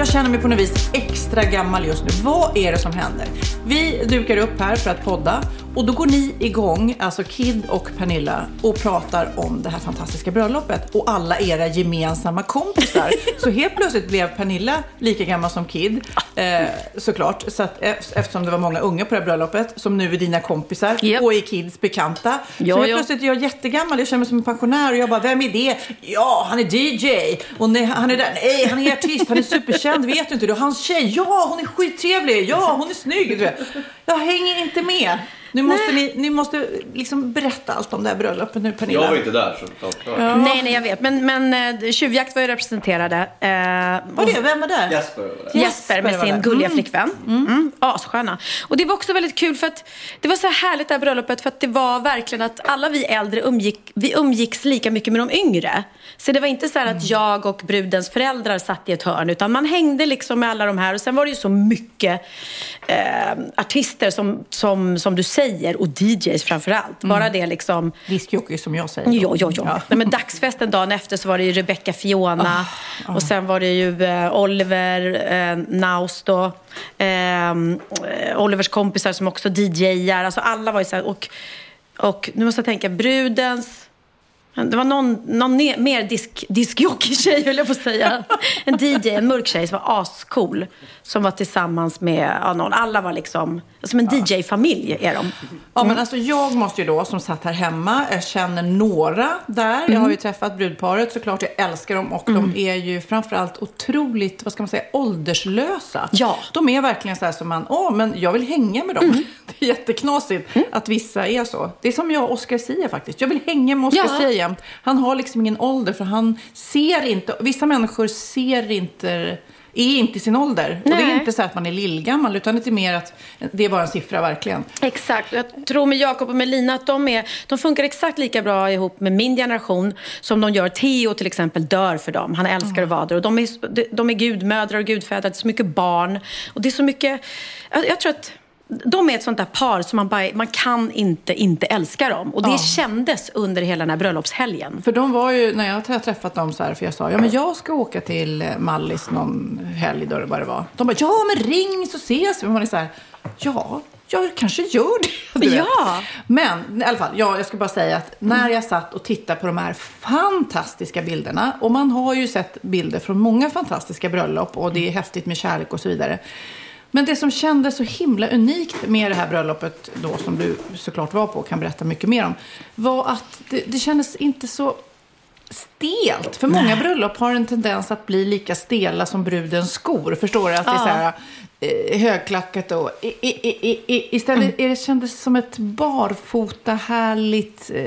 Jag känner mig på något vis extra gammal just nu. Vad är det som händer? Vi dukar upp här för att podda och då går ni igång, alltså Kid och Pernilla, och pratar om det här fantastiska bröllopet och alla era gemensamma kompisar. så helt plötsligt blev Pernilla lika gammal som Kid, eh, såklart, så att, eh, eftersom det var många unga på det här bröllopet, som nu är dina kompisar Japp. och är Kids bekanta. Ja, så helt ja. plötsligt är jag jättegammal, jag känner mig som en pensionär och jag bara, vem är det? Ja, han är DJ! Och nej, han är där, nej, han är artist, han är superkänd, vet du inte? Du, hans tjej, ja, hon är skittrevlig, ja, hon är snygg. Du. Jag hänger inte med. Nu måste ni, ni måste liksom berätta allt om det här bröllopet nu, Pernilla. Jag var inte där så ja. Nej, nej, jag vet. Men, men eh, Tjuvjakt var ju representerade. Eh, Vad är det? Vem var där? Jesper var där. Jesper med var sin gulliga Mm. flickvän. Mm. Assköna. Och det var också väldigt kul för att det var så här härligt det här bröllopet för att det var verkligen att alla vi äldre umgick, vi umgicks lika mycket med de yngre. Så det var inte så här Mm. att jag och brudens föräldrar satt i ett hörn utan man hängde liksom med alla de här och sen var det ju så mycket eh, artister som, som, som du säger och DJs framför allt. Bara Mm. det liksom Diskjockey som jag säger. Ja, ja, ja. Nej, men dagsfesten dagen efter så var det ju Rebecca Fiona. Och sen var det ju eh, Oliver eh, Naus då. Eh, Olivers kompisar som också DJar. Alltså alla var ju så här. Och, och nu måste jag tänka, brudens... Det var någon, någon ne- mer disk, diskjockey-tjej, höll jag på att säga. En DJ, en mörk tjej som var ascool. Som var tillsammans med ja, någon. Alla var liksom... Som en DJ-familj är de. Ja, men alltså jag måste ju då, som satt här hemma, jag känner några där. Jag har ju träffat brudparet såklart, jag älskar dem och de är ju framförallt otroligt, vad ska man säga, ålderslösa. Ja. De är verkligen så här som man, åh, men jag vill hänga med dem. Det är jätteknasigt att vissa är så. Det är som jag och Oscar Sia faktiskt. Jag vill hänga med Oscar Ja. Sia jämt. Han har liksom ingen ålder för han ser inte, vissa människor ser inte är inte i sin ålder. Och det är Nej. inte så att man är lillgammal, utan det är mer att det är bara en siffra verkligen. Exakt. Jag tror med Jakob och Melina att de, är, de funkar exakt lika bra ihop med min generation som de gör. Theo till exempel dör för dem. Han älskar att vara. Och de, är, de är gudmödrar och gudfäder. Det är så mycket barn. Och det är så mycket... Jag, jag tror att de är ett sånt där par som man bara... Man kan inte inte älska dem. Och det Ja. kändes under hela den här bröllopshelgen. För de var ju, när jag har träffat dem så här, för jag sa, ja men jag ska åka till eh, Mallis någon helg då det bara var. De bara, ja men ring så ses vi. Och Man är så här, ja, jag kanske gör det. du vet. Ja. Men i alla fall, ja, jag ska bara säga att när jag satt och tittade på de här fantastiska bilderna, och man har ju sett bilder från många fantastiska bröllop och det är häftigt med kärlek och så vidare. Men det som kändes så himla unikt med det här bröllopet då, som du såklart var på och kan berätta mycket mer om, var att det, det kändes inte så stelt. För många bröllop har en tendens att bli lika stela som brudens skor. Förstår du? Att det är så här högklackat och i, i, i, istället är det kändes som ett barfota, härligt, eh,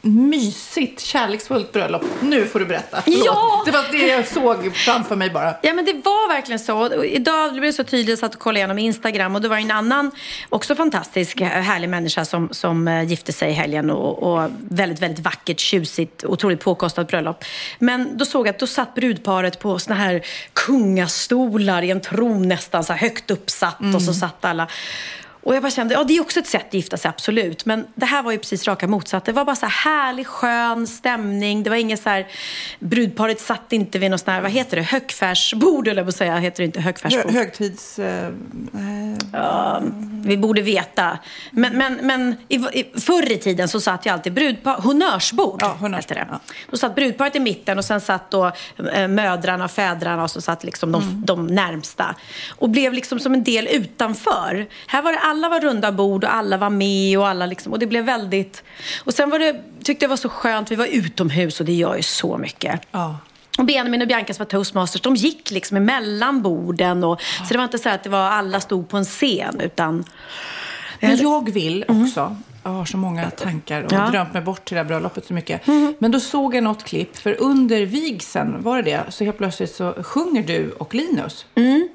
mysigt, kärleksfullt bröllop. Nu får du berätta. Förlåt. Ja! Det var det jag såg framför mig bara. Ja, men det var verkligen så. Idag blev det så tydligt, jag satt och kollade igenom Instagram och det var en annan, också fantastisk, eh, härlig människa som, som eh, gifte sig i helgen och, och väldigt, väldigt vackert, tjusigt, otroligt påkostat bröllop. Men då såg jag att då satt brudparet på såna här kungastolar i en tron nästan, så här högt uppsatt och så satt alla. Och jag bara kände, ja det är också ett sätt att gifta sig, absolut. Men det här var ju precis raka motsatsen. Det var bara så här härlig, skön stämning. Det var inget så här, brudparet satt inte vid något sånt här, vad heter det, högfärsbord eller vad säga, heter det inte högfärsbord? Hö högtids... Eh, Ja, vi borde veta. Men, men, men i, förr i tiden så satt ju alltid brudpar, honnörsbord. Ja, honnörsbord, det. ja. Då satt brudparet i mitten och sen satt då eh, mödrarna och fädrarna och så satt liksom de, Mm. de närmsta. Och blev liksom som en del utanför. Här var det, alla var runda bord och alla var med och alla liksom, och det blev väldigt... Och sen var det, tyckte jag var så skönt, vi var utomhus och det gör ju så mycket. ja. Och Benjamin och Bianca som var toastmasters, de gick liksom emellan borden. Och, Så det var inte så att det var alla stod på en scen, utan... Men jag vill också, jag har så många tankar och Ja. Drömt mig bort till det här bröllopet så mycket. Men då såg jag något klipp, för under vigseln, var det det? Så helt plötsligt så sjunger du och Linus. Mm.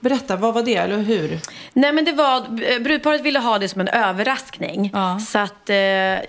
Berätta, vad var det, eller hur? Nej men det var, brudparet ville ha det som en överraskning. Ja. Så att eh,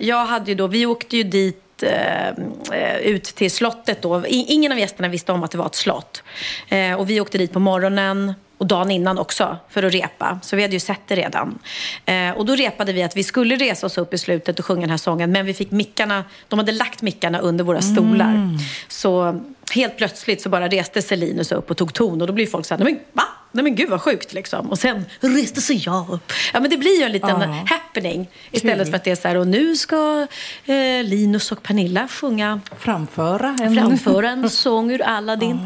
jag hade ju då, vi åkte ju dit eh, eh, ut till slottet då. Ingen av gästerna visste om att det var ett slott. Eh, och vi åkte dit på morgonen och dagen innan också för att repa. Så vi hade ju sett det redan. Eh, och då repade vi att vi skulle resa oss upp i slutet och sjunga den här sången. Men vi fick mickarna, de hade lagt mickarna under våra stolar. Så helt plötsligt så bara reste sig Linus upp och tog ton. Och då blir folk så här, men va? Nej men gud vad sjukt liksom. Och sen reste sig jag upp. Ja men det blir ju en liten Ja. happening. Istället Kul. för att det är så här, och nu ska eh, Linus och Pernilla sjunga Framföra en... framföra en sång ur Aladdin.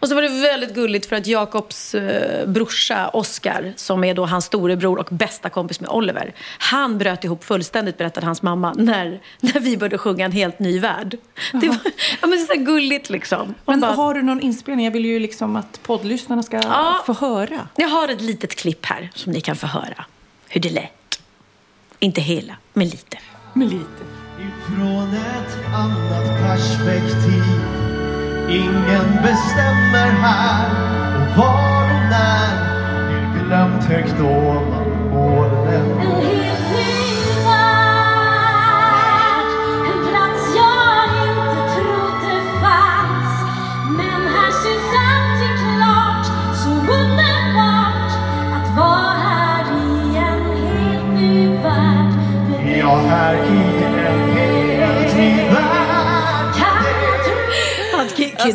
Och så var det väldigt gulligt för att Jakobs eh, brorsa Oscar, som är då hans storebror och bästa kompis med Oliver, han bröt ihop fullständigt, berättade hans mamma, när, när vi började sjunga En helt ny värld. Det var ja, men så gulligt liksom. Man Men bara, har du någon inspelning? Jag vill ju liksom att poddlyssnarna ska Ja. få höra. Jag har ett litet klipp här som ni kan få höra hur det lät. Inte hela, men lite. Med lite. Ifrån ett annat perspektiv Ingen bestämmer här och var och när blir glömt högt ovan molnen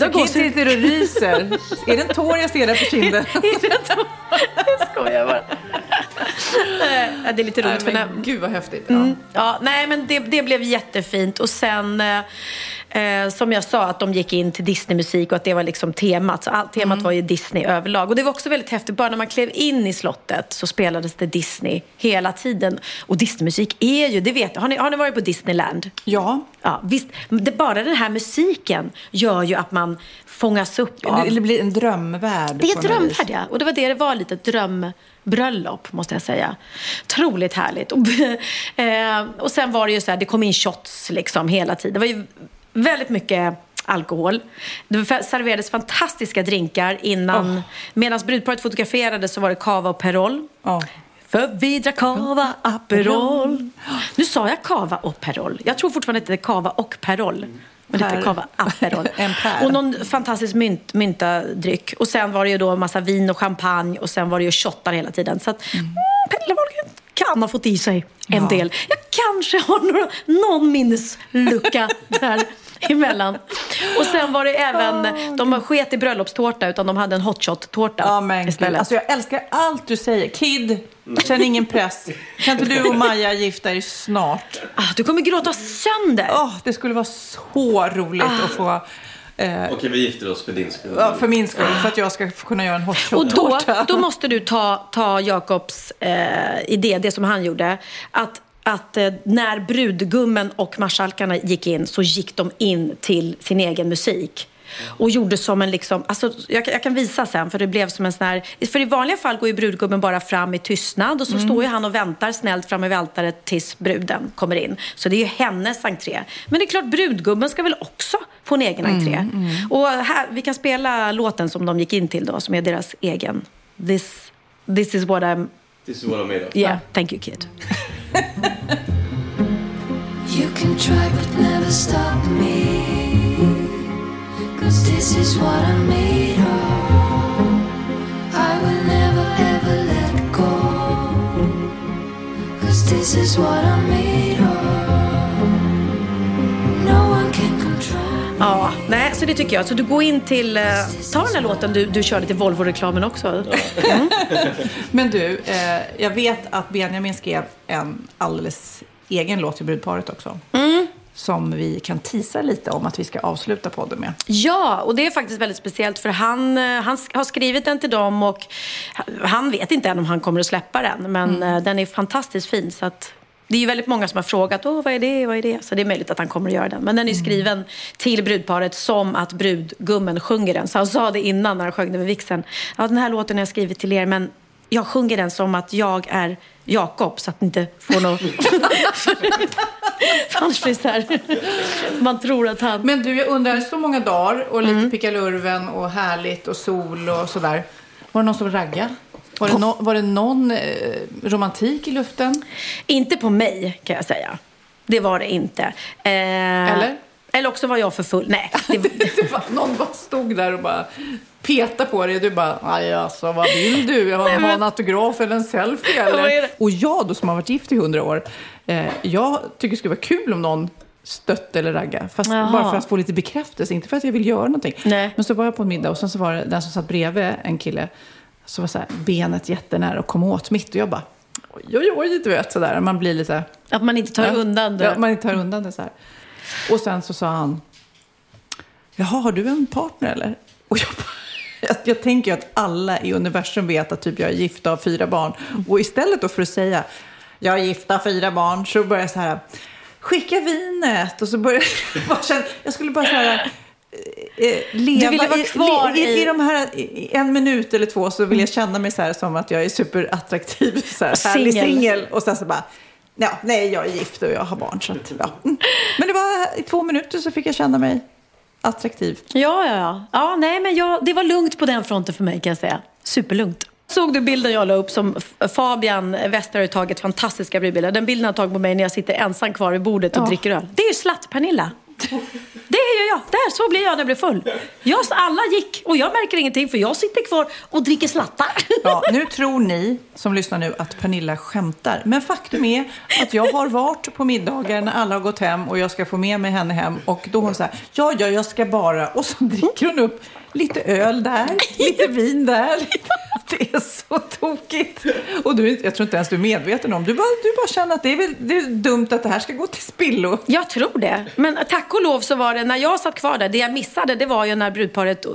Alltså, har Kid gått sitter och ryser. är det en tår jag ser där på kinden? Jag skojar bara. Ja, det är lite roligt för när, men gud vad häftigt. Mm. Ja, nej, men det, det blev jättefint. Och sen, eh, eh, som jag sa, att de gick in till Disney-musik och att det var liksom temat. Så all, temat var ju Disney överlag. Och det var också väldigt häftigt. Bara när man klev in i slottet så spelades det Disney hela tiden. Och Disney-musik är ju, det vet. Har ni, har ni varit på Disneyland? Ja, Ja, visst. Det, bara den här musiken gör ju att man fångas upp av... det, blir en drömvärld. Det är vis. drömvärld, ja. Och det var det det var, lite ett drömbröllop, måste jag säga. Otroligt härligt. Och, eh, och sen var det ju så här, det kom in shots liksom hela tiden. Det var ju väldigt mycket alkohol. Det serverades fantastiska drinkar innan. Medan brudparet fotograferade så var det cava och Perol. Ja. För vi drack cava Aperol. Nu sa jag cava och Perol. Jag tror fortfarande att det är cava och Perol. Men det är cava Aperol. Och någon fantastisk mynt, myntadryck. Och sen var det ju då massa vin och champagne. Och sen var det ju shottar hela tiden. Så att mm. Pelle Wahlgren kan ha fått i sig en Ja. del. Jag kanske har några, någon minneslucka där emellan. Och sen var det även, de sket i bröllopstårta utan de hade en hot shot-tårta Ja, men gud. istället. Alltså, jag älskar allt du säger. Kid, känn ingen press. Kan inte du och Maja gifta er snart? Ah, du kommer gråta sönder. Åh, det skulle vara så roligt att få... Eh, Okej, vi gifter oss för din skull. ja, för min skull, för att jag ska kunna göra en hot Och då, då måste du ta, ta Jakobs eh, idé, det som han gjorde. Att, att eh, när brudgummen och marskalkarna gick in så gick de in till sin egen musik. Och gjorde som en liksom, alltså jag, jag kan visa sen för det blev som en sån här, för i vanliga fall går ju brudgummen bara fram i tystnad och så står ju han och väntar snällt framme vid altaret tills bruden kommer in. Så det är ju hennes entré. Men det är klart brudgummen ska väl också få en egen entré. Och här, vi kan spela låten som de gick in till då, som är deras egen. This, this is what I'm, This is what I'm made of. yeah, thank you kid. You can try but never stop me. Cause this is what I'm made of. I will never ever let go. This is what I'm made of. Så det tycker jag. Så du går in till, eh, ta den här låten du, du körde till Volvo-reklamen också. Men du, eh, jag vet att Benjamin skrev en alldeles egen låt till brudparet också. Mm. Som vi kan tisa lite om att vi ska avsluta podden med. Ja, och det är faktiskt väldigt speciellt för han, eh, han har skrivit den till dem och han vet inte än om han kommer att släppa den. Men eh, den är fantastiskt fin. Så att det är ju väldigt många som har frågat Åh, vad är det, vad är det? Så det är möjligt att han kommer att göra den. Men den är skriven till brudparet som att brudgummen sjunger den. Så han sa det innan när han sjöng den med vigseln. Ja, den här låten har jag skrivit till er men jag sjunger den som att jag är Jakob så att ni inte får något... Annars blir det så här... Man tror att han... Men du, jag undrar, så många dagar och Mm. lite pickalurven och härligt och sol och sådär. Var det någon som raggade? Var det, no, var det någon eh, romantik i luften? Inte på mig, kan jag säga. Det var det inte. Eh, Eller? Eller också var jag för full. Nej, det, Det var, någon bara stod där och bara petade på dig och du bara, aj alltså vad vill du? Jag har Nej, en autograf eller en selfie eller? Och jag då som har varit gift i hundra år, eh, jag tycker det skulle vara kul om någon stött eller ragga. Fast Jaha. bara för att få lite bekräftelse, inte för att jag vill göra någonting. Nej. Men så var jag på en middag och sen så var det den som satt bredvid en kille, så var så här, benet jättenära och kom åt mitt och jag bara, oj oj oj, du vet sådär. Man blir lite att man inte tar Ja. undan det. Ja, man tar undan det så här. Och sen så sa han, jaha, har du en partner eller? Och jag, bara, jag, jag tänker ju att alla i universum vet att typ jag är gift och har fyra barn. Och istället då för att säga, jag är gift och har fyra barn, så börjar jag så här, skicka vinet. Och så börjar jag jag skulle bara så här, leva Du ville vara kvar i, i, i- i de här, en minut eller två så vill jag känna mig så här som att jag är superattraktiv, så här, härlig Singel. Och sen så bara, ja, nej jag är gift och jag har barn. Så att, ja. Mm. Men det var i två minuter så fick jag känna mig attraktiv. Ja, ja, ja. ja nej, men jag, det var lugnt på den fronten för mig kan jag säga. Superlugnt. Såg du bilden jag la upp som Fabian Wester har tagit fantastiska brudbilder? Den bilden har tagit på mig när jag sitter ensam kvar vid bordet och Ja. dricker öl. Det är ju slatt-Pernilla. Det är ju jag. Där, så blir jag när jag blir full. Jag, alla gick och jag märker ingenting för jag sitter kvar och dricker slattar. Ja, nu tror ni som lyssnar nu att Pernilla skämtar. Men faktum är att jag har varit på middagar när alla har gått hem och jag ska få med mig henne hem. Och då har hon så här, ja, ja, jag ska bara. Och så dricker hon upp lite öl där, lite vin där. Det är så tokigt. Och du, jag tror inte ens du är medveten om. Du bara, du bara känner att det är, väl, det är dumt att det här ska gå till spillo. Jag tror det. Men tack och lov så var det, när jag satt kvar där, det jag missade det var ju när brudparet eh,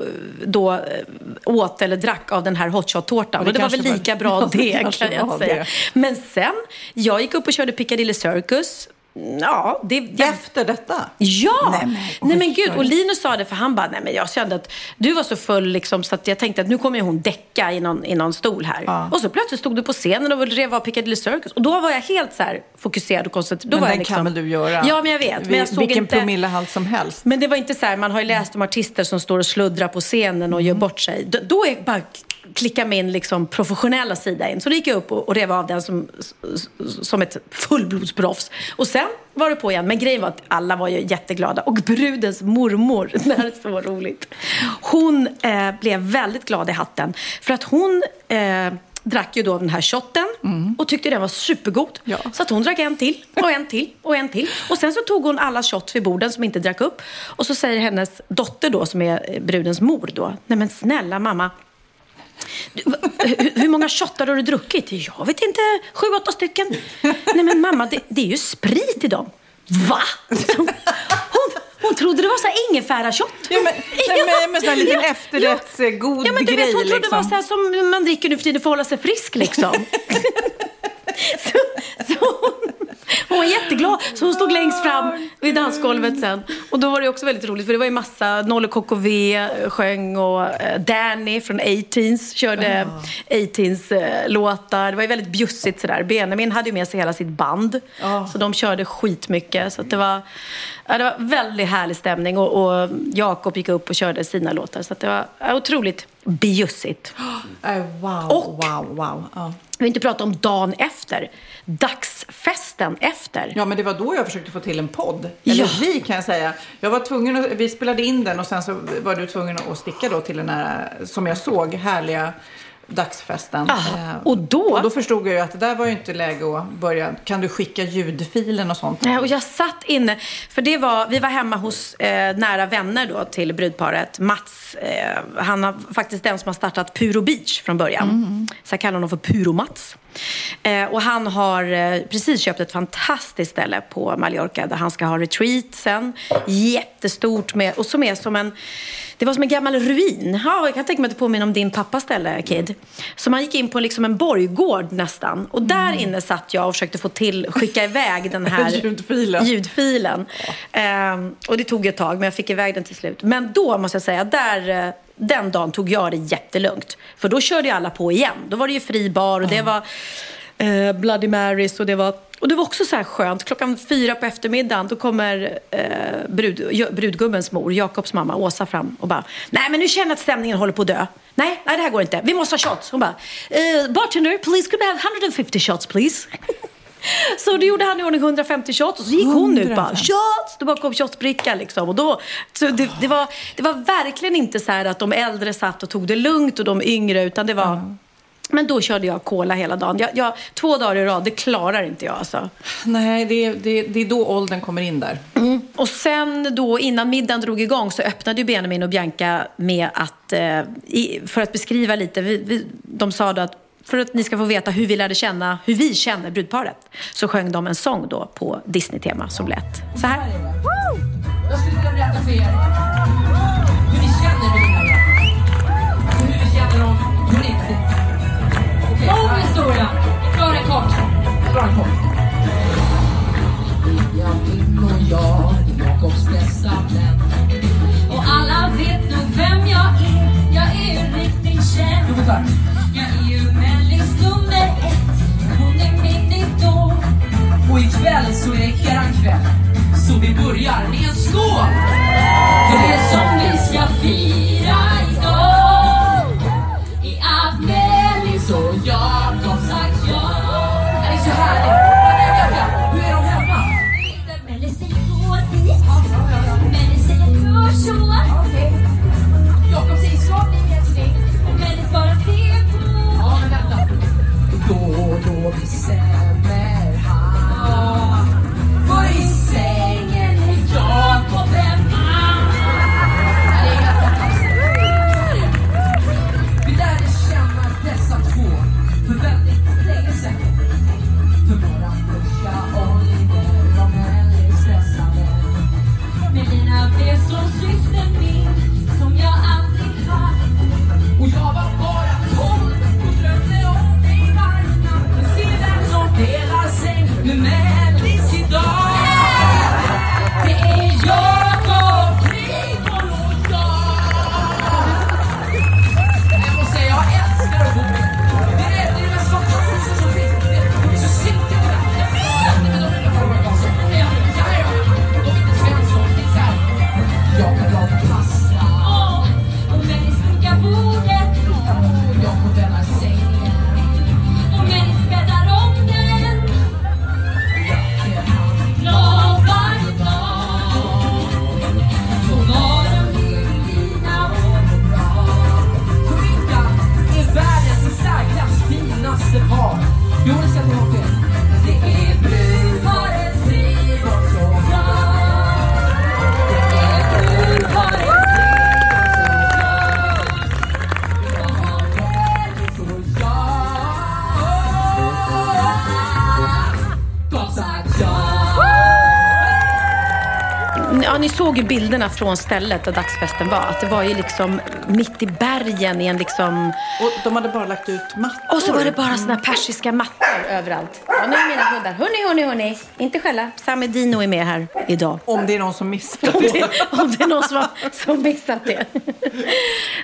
då eh, åt eller drack av den här hot shot-tårtan. Och det Och det, var väl kanske var- lika bra Ja, det kan jag säga. det. Men sen, jag gick upp och körde Piccadilly Circus. Ja, det... Jag, Efter detta. Ja! Nej, Nej men, men, oj, gud, oj. och Linus sa det för han bara, nej men jag kände att du var så full liksom, så att jag tänkte att nu kommer hon däcka i någon, i någon stol här. Ja. Och så plötsligt stod du på scenen och rev av Piccadilly Circus. Och då var jag helt så här fokuserad och koncentrerad. Då Men var den jag liksom, kan väl du göra? Ja, men jag vet. Men jag såg Vilken inte... promillehalt som helst. Men det var inte så här, man har ju läst om artister som står och sluddrar på scenen och gör Mm. bort sig. Då, då är bara klicka min liksom professionella sida in. Så då gick jag upp och, och rev av den som, som ett fullblodsproffs. Och sen var det på igen. Men grejen var att alla var ju jätteglada. Och brudens mormor, det här är så roligt. Hon eh, blev väldigt glad i hatten. För att hon eh, drack ju då den här shotten och tyckte den var supergod. Ja. Så att hon drack en till och en till och en till. Och sen så tog hon alla shots vid borden som inte drack upp. Och så säger hennes dotter då, som är brudens mor då. Nej men snälla mamma. Du, hur, många shottar har du druckit? Jag vet inte, sju, åtta stycken. Nej men mamma, det, det är ju sprit i dem. Va? Hon, hon trodde det var så här ingefära-shot. Ja, men, nej, men, men sån här liten Ja, efterrättsgod Ja, men du grej. vet, hon trodde liksom. det var så här som man dricker nu för tiden för att hålla sig frisk liksom. så, så hon, hon var jätteglad. Så hon stod längst fram vid dansgolvet sen. Och då var det också väldigt roligt för det var ju massa Nolle KKV sjöng och eh, Danny från A-Teens körde A-Teens eh, låtar. Det var ju väldigt bjussigt sådär. Benjamin hade ju med sig hela sitt band. Så de körde skitmycket. Så det var, ja, det var väldigt härlig stämning och, och Jakob gick upp och körde sina låtar. Så att det var otroligt bjussigt. Äh, wow, Och- wow, wow. Ja. Vi inte pratat om dagen efter. Dagsfesten efter. ja, men det var då jag försökte få till en podd. Eller Ja. vi kan jag säga. Jag var tvungen att, vi spelade in den och sen så var du tvungen att sticka då till den här, som jag såg, härliga dagsfesten. Ah, och då- Och då förstod jag ju att det där var ju inte läge att börja. Kan du skicka ljudfilen och sånt? Nej, och jag satt inne, för det var, vi var hemma hos eh, nära vänner då till brudparet. Mats, eh, han har faktiskt den som har startat Puro Beach från början. Så jag kallar honom för Puro-Mats. Eh, och han har eh, precis köpt ett fantastiskt ställe på Mallorca där han ska ha retreat sen. Jättestort med, och som är som en, det var som en gammal ruin. Ja, jag kan tänka mig att det påminner om din pappas ställe, Kid. Så man gick in på liksom en borggård nästan. Och där inne satt jag och försökte få till, skicka iväg den här Ljudfilen. ljudfilen. Ehm, och det tog ett tag, men jag fick iväg den till slut. Men då måste jag säga, där, eh, den dagen tog jag det jättelugnt. För då körde ju alla på igen. Då var det ju fri bar och det var eh, Bloody Marys och det var och det var också så här skönt. Klockan fyra på eftermiddagen då kommer eh, brud, brudgubbens mor, Jakobs mamma, Åsa fram och bara Nej men nu känner jag att stämningen håller på att dö. Nej, nej det här går inte. Vi måste ha shots. Hon bara eh, Bartender, please could we have 150 shots please? Så då gjorde han i ordning 150 shots och så gick hon ut bara 150. shots! Då bara kom shotsbricka liksom. Och då, så det, det, var, det var verkligen inte så här att de äldre satt och tog det lugnt och de yngre utan det var Men då körde jag cola hela dagen. Jag, jag, två dagar i rad, det klarar inte jag alltså. Nej, det är, det, det är då åldern kommer in där. Och sen då innan middagen drog igång så öppnade ju Benjamin och Bianca med att, eh, i, för att beskriva lite, vi, vi, de sa då att för att ni ska få veta hur vi lärde känna, hur vi känner brudparet, så sjöng de en sång då på Disney-tema som lät så här. Jag skulle vilja berätta för er historia. Dra den kort. Dra den kort. Benjamin och jag, Jakobs bästa vän. Och alla vet nog vem jag är. Jag är ju riktigt känd. Jo, tack. Jag är ju Mellis nummer ett. Hon är min idol. Och ikväll så är det eran kväll. Så vi börjar med en skål! Såg ju bilderna från stället där dagsfesten var. Att det var ju liksom mitt i bergen i en liksom... Och de hade bara lagt ut mattor. Och så var det bara såna persiska mattor överallt. Ja, nu är mina hundar. Hörni, hörni, hörni. Inte skälla. Sami Dino är med här idag. Om det är någon som missar Om det. det, om det är någon som har som missat det.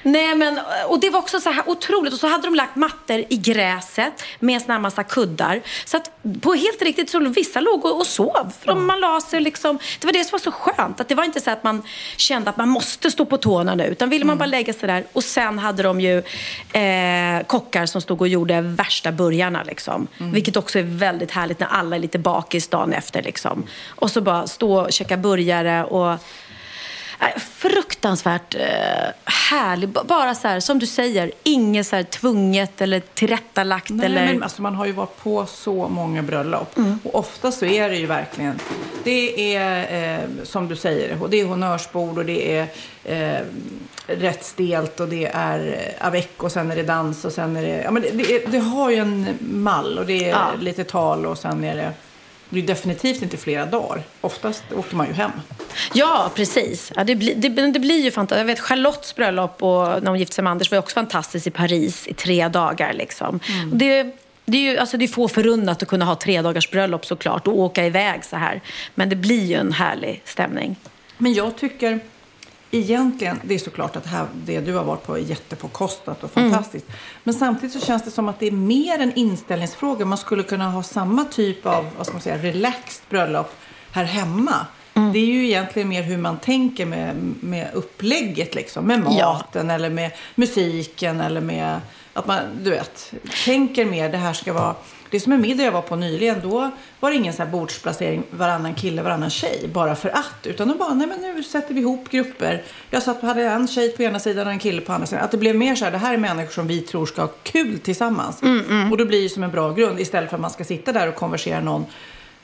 Nej, men, och det var också så här otroligt. Och så hade de lagt mattor i gräset med en sån här massa kuddar. Så att på helt riktigt så vissa låg och, och sov. För de, man la sig liksom, det var det som var så skönt. Att det var inte så att man kände att man måste stå på tårna nu. Utan ville man bara lägga sig där. Och sen hade de ju eh, kockar som stod och gjorde värsta burgarna. Liksom. Vilket också är väldigt härligt när alla är lite bakis dagen efter. Liksom. Och så bara stå och käka burgare och fruktansvärt eh, härlig. Bara så här, som du säger, inget så här tvunget eller tillrättalagt. Nej, eller... men alltså man har ju varit på så många bröllop. Och ofta så är det ju verkligen, det är eh, som du säger, det är honnörsbord och det är eh, rätt stelt och det är eh, avec och sen är det dans och sen är det, ja men det, det, det har ju en mall och det är Ja. lite tal och sen är det, det är definitivt inte flera dagar. Oftast åker man ju hem. Ja, precis. Ja, det, blir, det, det blir ju fantastiskt. Jag vet Charlottes bröllop och när hon gifte sig med Anders var också fantastiskt i Paris i tre dagar. Liksom. Mm. Det, det är ju alltså, det är få förunnat att kunna ha tre dagars bröllop såklart och åka iväg så här. Men det blir ju en härlig stämning. Men jag tycker egentligen, det är såklart att det, här, det du har varit på är jättepåkostat och fantastiskt. Men samtidigt så känns det som att det är mer en inställningsfråga. Man skulle kunna ha samma typ av, vad ska man säga, relaxed bröllop här hemma. Det är ju egentligen mer hur man tänker med, med upplägget liksom. Med Ja. maten eller med musiken eller med att man, du vet, tänker mer det här ska vara det är som en middag jag var på nyligen, då var det ingen så här bordsplacering varannan kille, varannan tjej, bara för att. Utan då bara, nej men nu sätter vi ihop grupper. Jag satt hade en tjej på ena sidan och en kille på andra sidan. Att det blev mer så här, det här är människor som vi tror ska ha kul tillsammans. Och då blir det som en bra grund istället för att man ska sitta där och konversera någon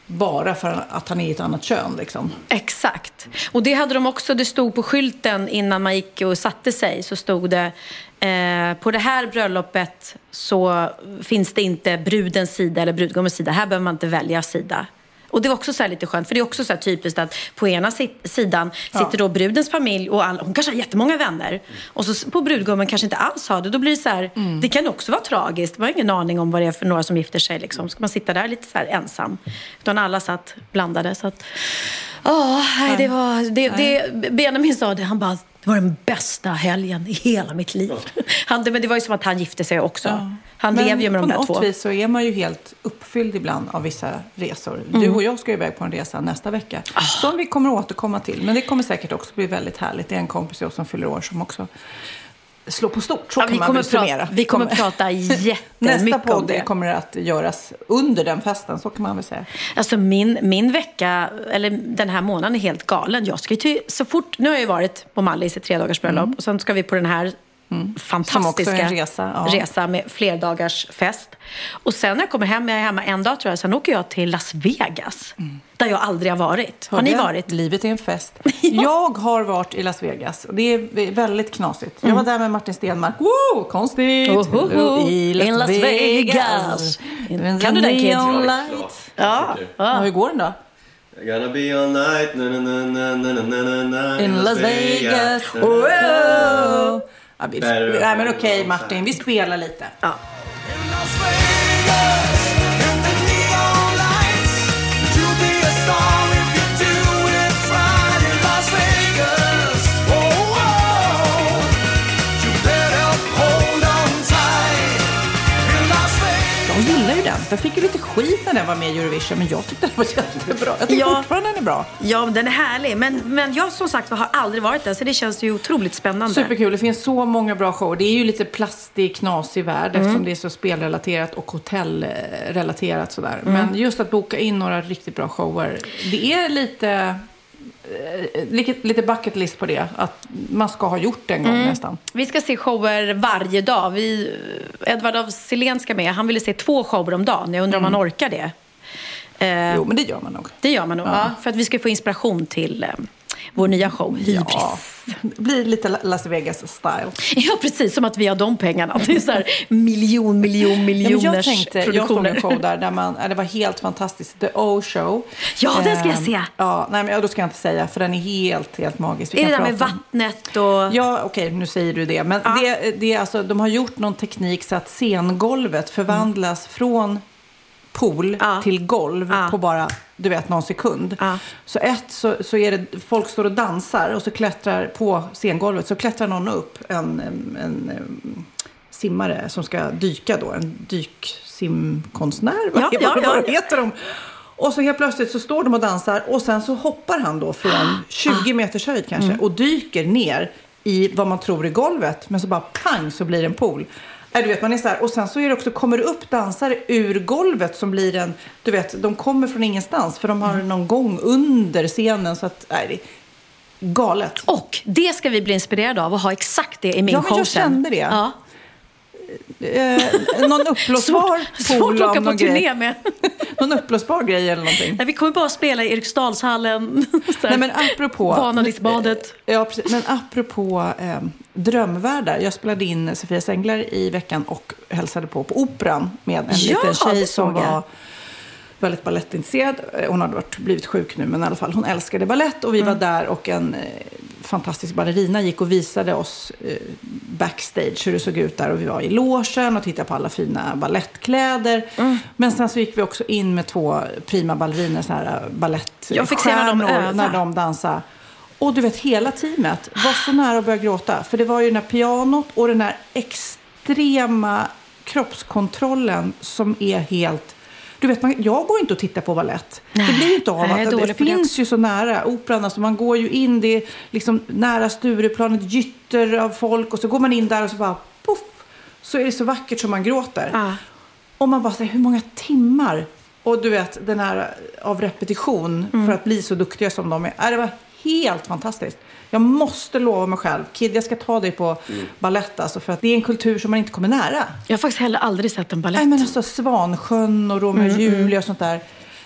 bara för att han är i ett annat kön liksom. Exakt. Och det hade de också, det stod på skylten innan man gick och satte sig, så stod det eh, på det här bröllopet så finns det inte brudens sida eller brudgummens sida. Här behöver man inte välja sida. Och det var också så lite skönt, för det är också så typiskt att på ena si- sidan sitter då brudens familj och all, hon kanske har jättemånga vänner. Och så på brudgummen kanske inte alls har det. Då blir det så här, det kan också vara tragiskt. Man har ingen aning om vad det är för några som gifter sig. Liksom. Ska man sitta där lite så ensam? Utan alla satt blandade. Så att, ja, nej, det var, det, det, Benjamin sa det, han bara, det var den bästa helgen i hela mitt liv. Han, men det var ju som att han gifte sig också. Han Men lever ju med på de där något två. vis så är man ju helt uppfylld ibland av vissa resor. Du och jag ska ju iväg på en resa nästa vecka. Mm. Ah. Som vi kommer att återkomma till. Men det kommer säkert också bli väldigt härligt. Det är en kompis oss som fyller år som också slår på stort. Så Ja, kan vi man kommer väl summera. prata- vi kommer prata jättemycket Nästa om podd det. kommer att göras under den festen. Så kan man väl säga. Alltså min, min vecka, eller den här månaden är helt galen. Jag ska till, så fort, nu har jag varit på Mallis i tre dagars bröllop och sen ska vi på den här Mm. Fantastiska resa, ja. resa med flerdagars fest. Och sen när jag kommer hem, jag är hemma en dag tror jag, sen åker jag till Las Vegas. Mm. Där jag aldrig har varit. Har, har ni varit? Livet är en fest. ja. Jag har varit i Las Vegas och det är väldigt knasigt. Jag var där med Martin Stenmark. Woo! konstigt! Ohoho. I Las, In Las Vegas! Vegas. Kan du den Kid? Ja. ja. Hur går den då? I Gonna be all night na, na, na, na, na, na, na, In Las Vegas. Vegas. Wow. Ja, vi, nej men okej Martin, vi spelar lite. Ja. Den. Jag fick ju lite skit när den var med i Eurovision, men jag tyckte den var jättebra. Jag tycker Ja. fortfarande den är bra. Ja, den är härlig. Men, men jag som sagt har aldrig varit där, så det känns ju otroligt spännande. Superkul. Det finns så många bra shower. Det är ju lite plastig, knasig värld eftersom det är så spelrelaterat och hotellrelaterat sådär. Men just att boka in några riktigt bra shower. Det är lite, lite, lite bucket list på det. Att man ska ha gjort det en gång nästan. Vi ska se shower varje dag. Vi, Edvard af Sillén ska med. Han ville se två shower om dagen. Jag undrar om han orkar det. Eh, Jo, men det gör man nog. Det gör man nog. Ja. för att vi ska få inspiration till eh, vår nya show, Hybris. Ja, det blir lite La- Las Vegas-style. Ja, precis. Som att vi har de pengarna. Det är så här miljon, miljon, Ja, miljoners jag tänkte, jag såg produktioner. en show där, där man, ja, det var helt fantastiskt. The O-show. Ja, den ska jag Ehm, se. Ja, nej, men ja, då ska jag inte säga, för den är helt, helt magisk. Vi Är det där med vattnet och... Ja, okej, nu säger du det. Men Ja. det, det är alltså, de har gjort någon teknik så att scengolvet förvandlas från pool Ja. till golv Ja. på bara, du vet, någon sekund. Ja. Så ett, så, så är det, folk står och dansar och så klättrar på scengolvet, så klättrar någon upp, en, en, en, em, simmare som ska dyka då, en dyksimkonstnär, vad, Ja, vad, vad heter de? Och så helt plötsligt så står de och dansar och sen så hoppar han då Ah. från 20 meters höjd kanske Mm. och dyker ner i vad man tror är golvet. Men så bara pang så blir det en pool. Nej, du vet, man är så här. Och sen så är det också, kommer det upp dansare ur golvet som blir en, du vet, de kommer från ingenstans för de har Mm. någon gång under scenen så att, nej, det är galet. Och det ska vi bli inspirerade av och ha exakt det i min Ja, men show jag sen. kände det. Ja. Eh, någon uppblåsbar pool av någon grej. med. Någon uppblåsbar grej eller någonting. Nej, vi kommer bara spela i Eriksdalshallen. Nej, men apropå... Vanadisbadet. Ja, precis. Men apropå eh, drömvärldar. Jag spelade in Sofia Sänglar i veckan och hälsade på på Operan med en Ja, liten tjej som var väldigt balettintresserad. Eh, Hon hade varit, blivit sjuk nu, men i alla fall hon älskade ballett. Och vi Mm. var där och en eh, fantastisk ballerina gick och visade oss eh, backstage hur det såg ut där. Och vi var i logen och tittade på alla fina ballettkläder. Mm. Men sen så gick vi också in med två prima balleriner, så här balettstjärnor, Jag fick se när de övade. när de dansade. Och du vet, hela teamet var så nära att börja gråta. För det var ju den här pianot och den här extrema kroppskontrollen som är helt... Du vet, man, jag går inte och tittar på ballett. det blir inte av nej, att det, det finns också. ju så nära. Operan, alltså man går ju in, det är liksom nära Stureplan, ett gytter av folk och så går man in där och så bara poff, så är det så vackert som man gråter. Ja. Och man bara säger, hur många timmar? Och du vet, den här av repetition Mm. för att bli så duktiga som de är. Äh, Det var helt fantastiskt. Jag måste lova mig själv, Kid, jag ska ta dig på ballett alltså, för att det är en kultur som man inte kommer nära. Jag har faktiskt heller aldrig sett en balett. Nej, men alltså Svansjön och Romeo Mm, och Julia och sånt där.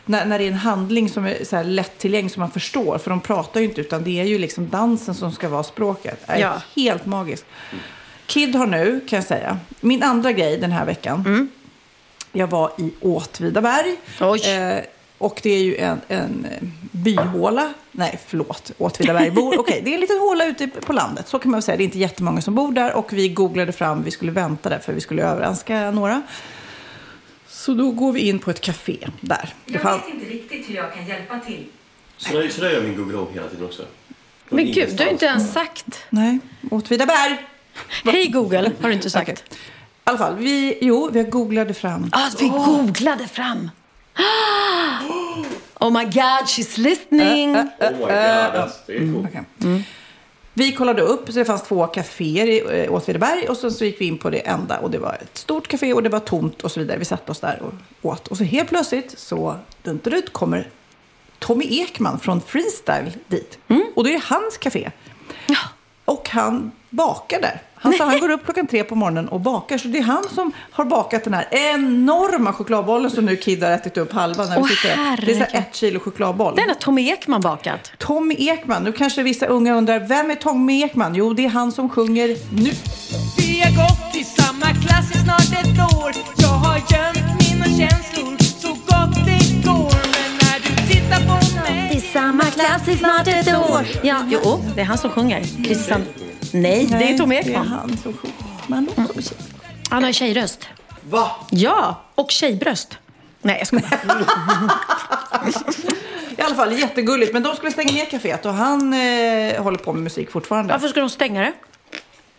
När, när det är en handling som är så här lättillgänglig som man förstår. För de pratar ju inte utan det är ju liksom dansen som ska vara språket. Det är Ja. helt magiskt. Kid har nu, kan jag säga, min andra grej den här veckan. Jag var i Åtvidaberg. Oj. Eh, och det är ju en, en byhåla. Nej, förlåt. Åtvidabergbor. Okej, det är en liten håla ute på landet. Så kan man väl säga. Det är inte jättemånga som bor där. Och vi googlade fram, vi skulle vänta där för vi skulle överraska några. Så då går vi in på ett café där. Det Jag fann- vet inte riktigt hur jag kan hjälpa till. Så där, så där gör min Google Home hela tiden också. Från Men gud, du har inte ens sagt. Nej, Åtvidaberg. Hej Google, har du inte sagt. Okej. I alla fall, vi, jo, vi googlade fram. Ah, vi googlade fram. Oh my god, she's listening. Oh my god, alltså, det är coolt. Okej. Vi kollade upp, så det fanns två kaféer i eh, Åtvidaberg och sen så gick vi in på det enda och det var ett stort café och det var tomt och så vidare. Vi satte oss där och åt. Och så helt plötsligt så dunt ut kommer Tommy Ekman från Freestyle dit. Och det är hans café. Och han bakar där. Han, så han går upp klockan tre på morgonen och bakar. Så det är han som har bakat den här enorma chokladbollen som nu Kid har ätit upp halva när vi Åh, sitter här. Det är så här ett kilo chokladboll. Den har Tommy Ekman bakat. Tommy Ekman. Nu kanske vissa unga undrar, vem är Tommy Ekman? Jo, det är han som sjunger nu. Vi har gått i samma klass i snart ett år Jag har gömt mina känslor så gott det går Men när du tittar på mig I samma klass i snart ett år. Ja, jo, det är han som sjunger. Christian. Nej, det är Tommy Det är Ekman. han som tjej. Han har tjejröst. Va? Ja, och tjejbröst. Nej, jag skojar. I alla fall jättegulligt. Men de skulle stänga ner kaféet och han eh, håller på med musik fortfarande. Varför ska de stänga det?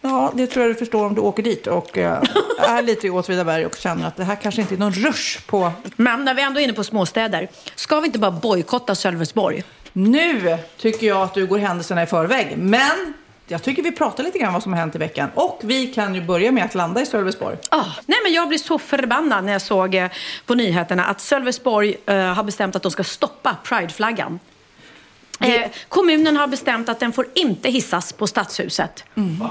Ja, det tror jag du förstår om du åker dit och eh, är lite i Åtvidaberg och känner att det här kanske inte är någon rush på. Men när vi ändå är inne på småstäder, ska vi inte bara bojkotta Sölvesborg? Nu tycker jag att du går händelserna i förväg. Men jag tycker vi pratar lite grann vad som har hänt i veckan. Och vi kan ju börja med att landa i Sölvesborg. Ah, nej men jag blir så förbannad när jag såg eh, på nyheterna att Sölvesborg eh, har bestämt att de ska stoppa prideflaggan. Eh, kommunen har bestämt att den får inte hissas på stadshuset. Mm.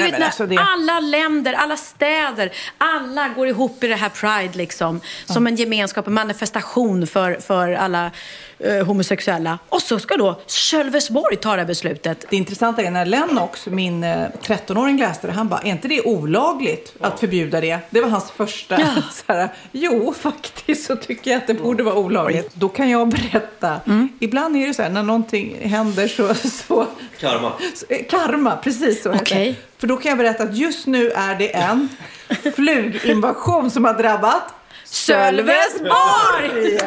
Nej, vet när alltså det- alla länder, alla städer, alla går ihop i det här Pride liksom. Som en gemenskap, en manifestation för, för alla eh, homosexuella. Och så ska då Sölvesborg ta det här beslutet. Det intressanta är när Lennox, min eh, 13-åring, läste det. Han bara, är inte det olagligt att förbjuda det? Det var hans första. Ja. Så här, jo, faktiskt så tycker jag att det borde vara olagligt. Då kan jag berätta. Ibland är det så här, när någonting händer så... så Karma. eh, karma, precis så heter Okej. det. För då kan jag berätta att just nu är det en fluginvasion som har drabbat Sölvesborg!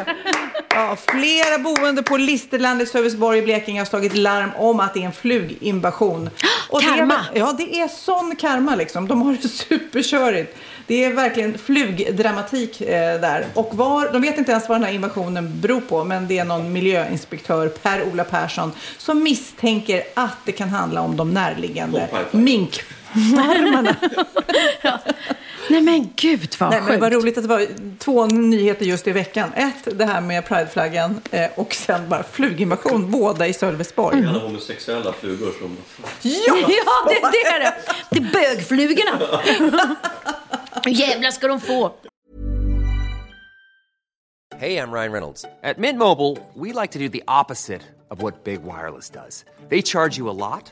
Ja, flera boende på Listerlandet, Sölvesborg i Blekinge har slagit larm om att det är en fluginvasion. Och Karma. Det är, ja, det är sån karma liksom. De har det superkörigt. Det är verkligen flugdramatik eh, där. Och var, de vet inte ens vad den här invasionen beror på, men det är någon miljöinspektör, Per-Ola Persson, som misstänker att det kan handla om de närliggande På pipeline. Nej men gud vad Nej, men sjukt. det var roligt att det var två nyheter just i veckan. Ett, det här med prideflaggan eh, och sen bara fluginvasion, båda i Sölvesborg. Alla homosexuella flugor som... Ja! Ja, det, det är det. Det är bögflugorna. Jävlar ska de få? Hey, I'm Ryan Reynolds. At Mint Mobile, we like to do the opposite of what Big Wireless does. They charge you a lot,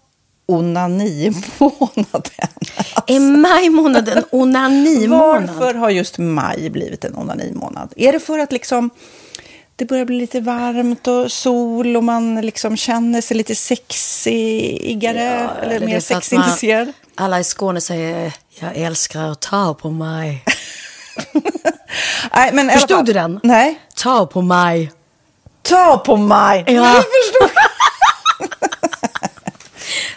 onanimånaden. Är maj månad en onanimånad? Varför har just maj blivit en onanimånad? Är det för att liksom det börjar bli lite varmt och sol och man liksom känner sig lite sexigare eller, eller mer sexintresserad? Alla i Skåne säger jag älskar att ta på mig. Nej, men Förstod du den? Nej. Ta på mig. Ta på mig! Ja. Jag förstår.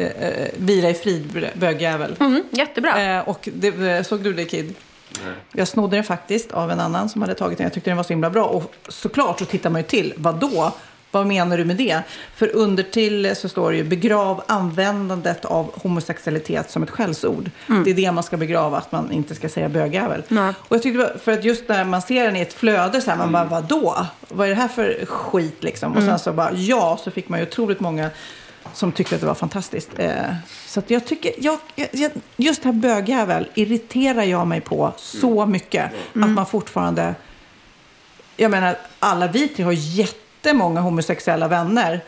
uh, Vila i frid bögjävel? Mm, jättebra. Eh, och det, såg du det Kid? Jag snodde den faktiskt av en annan som hade tagit den. Jag tyckte den var så himla bra. Och såklart så tittar man ju till. Vad då? Vad menar du med det? För under till så står det ju begrav användandet av homosexualitet som ett skällsord. Det är det man ska begrava, att man inte ska säga bögjävel. Nej. Och jag tyckte, för att just när man ser den i ett flöde så här, man bara, vad då? Vad är det här för skit liksom? Och sen så bara, ja, så fick man ju otroligt många som tyckte att det var fantastiskt. Eh, så att jag tycker, jag, jag, just det här bögjävel irriterar jag mig på så mycket. Att man fortfarande, jag menar, alla vi tre har jättemånga homosexuella vänner.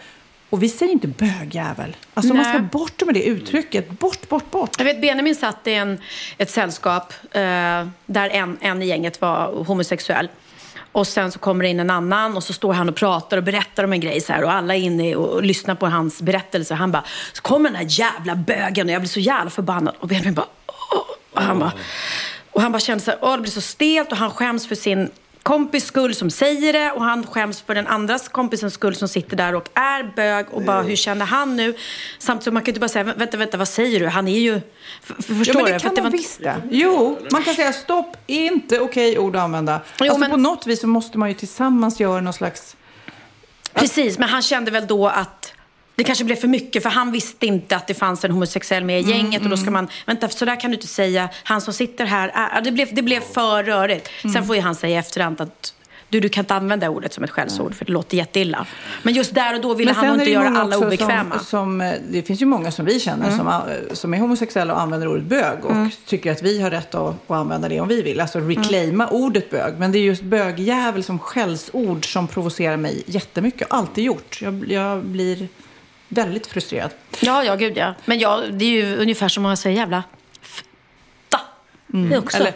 Och vi säger inte bögjävel. Alltså man ska Nej. bort med det uttrycket. Bort, bort, bort. Jag vet, Benjamin satt i en, ett sällskap eh, där en, en i gänget var homosexuell. Och sen så kommer det in en annan och så står han och pratar och berättar om en grej så här och alla är inne och, och lyssnar på hans berättelse. Han bara, så kommer den här jävla bögen och jag blir så jävla förbannad. Och Benjamin bara, åh. Och han bara, och han bara kände så här, åh det blir så stelt och han skäms för sin kompis skull som säger det och han skäms för den andras kompisens skull som sitter där och är bög och bara hur känner han nu? Samtidigt som man kan ju inte bara säga vänta, vänta, vad säger du? Han är ju... För, för, förstår Ja, men du? det För kan man var- visst det. Jo, man kan säga stopp, inte okej ord att använda. Jo, alltså men- på något vis så måste man ju tillsammans göra någon slags... Precis, men han kände väl då att det kanske blev för mycket för han visste inte att det fanns en homosexuell med i Mm, gänget och då ska man, vänta så där kan du inte säga, han som sitter här, är, ja, det, blev, det blev för rörigt. Mm. Sen får ju han säga i efterhand att du, du kan inte använda ordet som ett skällsord för det låter jätteilla. Men just där och då ville han inte göra alla obekväma. Som, som, eh, det finns ju många som vi känner Mm. som, eh, som är homosexuella och använder ordet bög och tycker att vi har rätt att, att använda det om vi vill. Alltså reclaima Mm. ordet bög. Men det är just bögjävel som skällsord som provocerar mig jättemycket. Alltid gjort. Jag, jag blir väldigt frustrerad. Ja, ja, gud ja. Men ja, det är ju ungefär som att säga jävla fitta. Det också. Eller,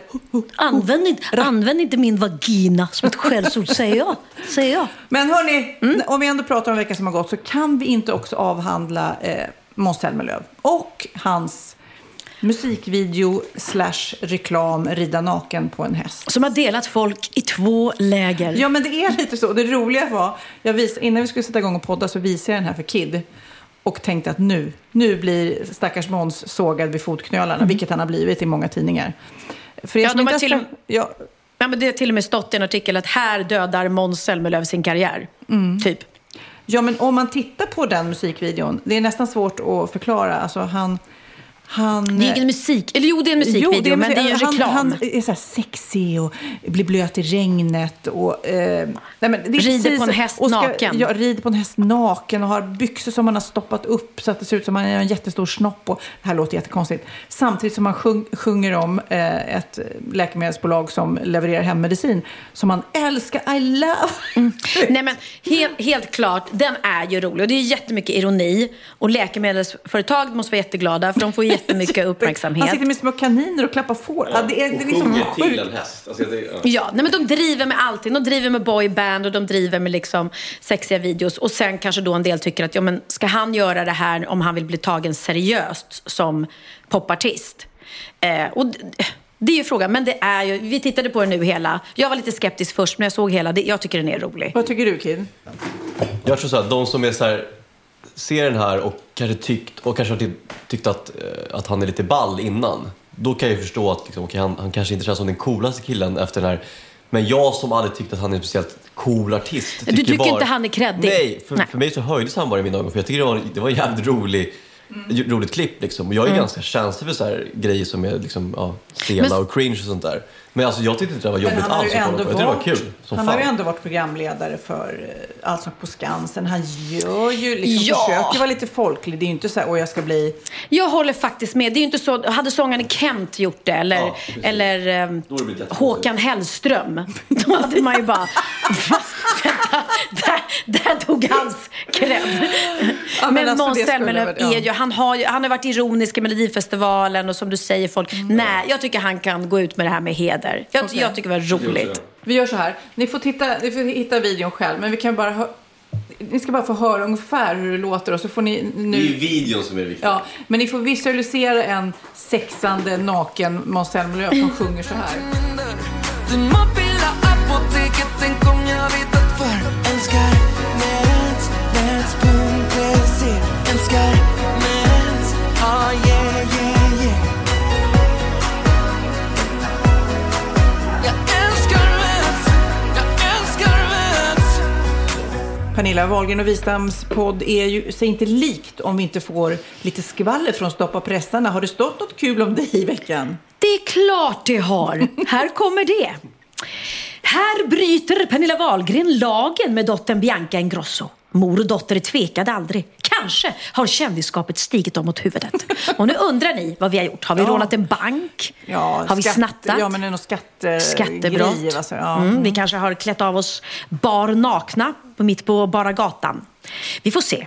använd, inte, använd inte min vagina som ett skällsord, säger jag. Säger jag. Men hörni, Mm. om vi ändå pratar om veckan som har gått så kan vi inte också avhandla eh, Måns Zelmerlöw och hans musikvideo slash reklam Rida naken på en häst. Som har delat folk i två läger. Ja, men det är lite så. Det roliga var, jag vis, innan vi skulle sätta igång och podda så visade jag den här för Kid. Och tänkte att nu, nu blir stackars Måns sågad vid fotknölarna, vilket han har blivit i många tidningar. För Ja, de har till ja, Ja, men det har till och med stått i en artikel att här dödar Måns Zelmerlöw sin karriär. Typ. Ja, men om man tittar på den musikvideon, det är nästan svårt att förklara. Alltså han... han Det är ingen musik. Eller jo, det är en musikvideo, Jo, det är men det är ju reklam. Han, han är så sexig och blir blöt i regnet. Och, eh, nej, men Rider precis- på en häst ska, naken. Ja, rider på en häst naken och har byxor som han har stoppat upp så att det ser ut som att han har en jättestor snopp. Och, det här låter jättekonstigt. Samtidigt som han sjung, sjunger om eh, ett läkemedelsbolag som levererar hemmedicin som han älskar. I love. Nej, men helt, helt klart, den är ju rolig. Och det är jättemycket ironi. Och läkemedelsföretag måste vara jätteglada, för de får ju jättemycket Han uppmärksamhet. sitter med små kaniner och klappar får. Ja, det är, det är liksom Sjunger till sjukt. en häst. Alltså, det, ja. Ja, nej, men de driver med allting. De driver med boyband och de driver med liksom sexiga videos. Och sen kanske då en del tycker att ja, men ska han göra det här om han vill bli tagen seriöst som popartist? Eh, och det är ju frågan, men det är ju, vi tittade på den nu hela. Jag var lite skeptisk först, men jag såg hela. Det, jag tycker den är rolig. Vad tycker du, Kid? Jag tror så här, de som är så här, ser den här och kanske tyckt, och kanske tyckt att, eh, att han är lite ball innan. Då kan jag förstå att liksom, okej, han, han kanske inte känns som den coolaste killen efter den här. Men jag som aldrig tyckt att han är en speciellt cool artist. Du tycker inte han är creddig? Nej, för, Nej. för mig så höjdes han bara i mina ögon. För jag tycker det var, det var en jävligt rolig, Mm. roligt klipp liksom. Och jag är ganska känslig för så här grejer som är liksom, ja, stela Men- och cringe och sånt där. Men alltså jag tyckte inte det var jobbigt han har alls ju att kolla ändå på. Jag tyckte det var varit, kul som han fan. har ju ändå varit programledare för eh, Allsång på Skansen. Han gör ju liksom, Ja. försöker vara lite folklig. Det är ju inte så här, åh jag ska bli... Jag håller faktiskt med. Det är ju inte så, hade sångaren Kent gjort det eller, Ja, eller jättekonstigt. Håkan Hellström, då hade man ju bara? Vänta, där, där tog hans cred. Ja, men men alltså, Måns Zelmerlöw är ju, han har ju, han har varit ironisk i Melodifestivalen och som du säger folk, nej, jag tycker han kan gå ut med det här med heder. Jag, Mm. Okej. jag tycker det var roligt. Vi gör så här, ni får, titta, ni får hitta videon själv, men vi kan bara hö- Ni ska bara få höra ungefär hur det låter och så får ni Det är nu... videon som är viktig. Ja, men ni får visualisera en sexande naken Måns Zelmerlöw som sjunger så här. Du mobila apoteket, tänk om jag vetat för Älskar Mens, Mens.se Älskar ah yeah Pernilla, Wahlgren och Wistams podd är ju sig inte likt om vi inte får lite skvaller från Stoppa pressarna. Har det stått något kul om dig i veckan? Det är klart det har. Här kommer det. Här bryter Pernilla Wahlgren lagen med dottern Bianca Ingrosso. Mor och dotter tvekade aldrig. Kanske har kändisskapet stigit dem mot huvudet. Och nu undrar ni vad vi har gjort. Har vi Ja. rånat en bank? Ja, har vi skatte- snattat? Ja, men det är något skatte... Skattebrott. grejer, alltså. ja. mm, vi kanske har klätt av oss bar nakna mitt på bara gatan. Vi får se.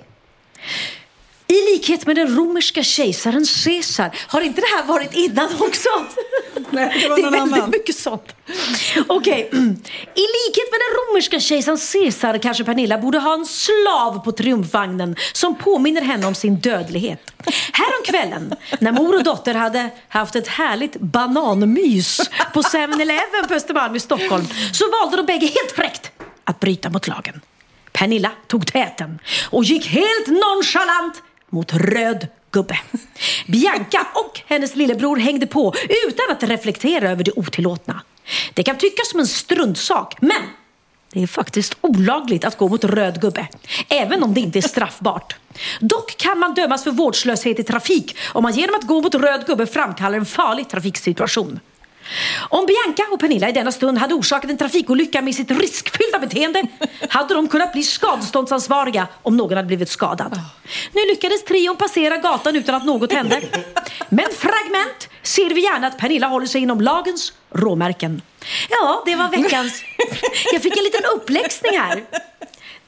I likhet med den romerska kejsaren Caesar, har inte det här varit innan också? Nej, det var det är någon väldigt annan. mycket sånt. Okej. mm. I likhet med den romerska kejsaren Caesar kanske Pernilla borde ha en slav på triumfvagnen som påminner henne om sin dödlighet. Häromkvällen, när mor och dotter hade haft ett härligt bananmys på 7-Eleven på Östermalm i Stockholm så valde de bägge helt fräckt att bryta mot lagen. Pernilla tog täten och gick helt nonchalant mot röd gubbe. Bianca och hennes lillebror hängde på utan att reflektera över det otillåtna. Det kan tyckas som en struntsak, men det är faktiskt olagligt att gå mot röd gubbe, även om det inte är straffbart. Dock kan man dömas för vårdslöshet i trafik om man genom att gå mot röd gubbe framkallar en farlig trafiksituation. Om Bianca och Pernilla i denna stund hade orsakat en trafikolycka med sitt riskfyllda beteende hade de kunnat bli skadeståndsansvariga om någon hade blivit skadad. Nu lyckades trion passera gatan utan att något hände. Men fragment ser vi gärna att Pernilla håller sig inom lagens råmärken. Ja, det var veckans... Jag fick en liten uppläxning här.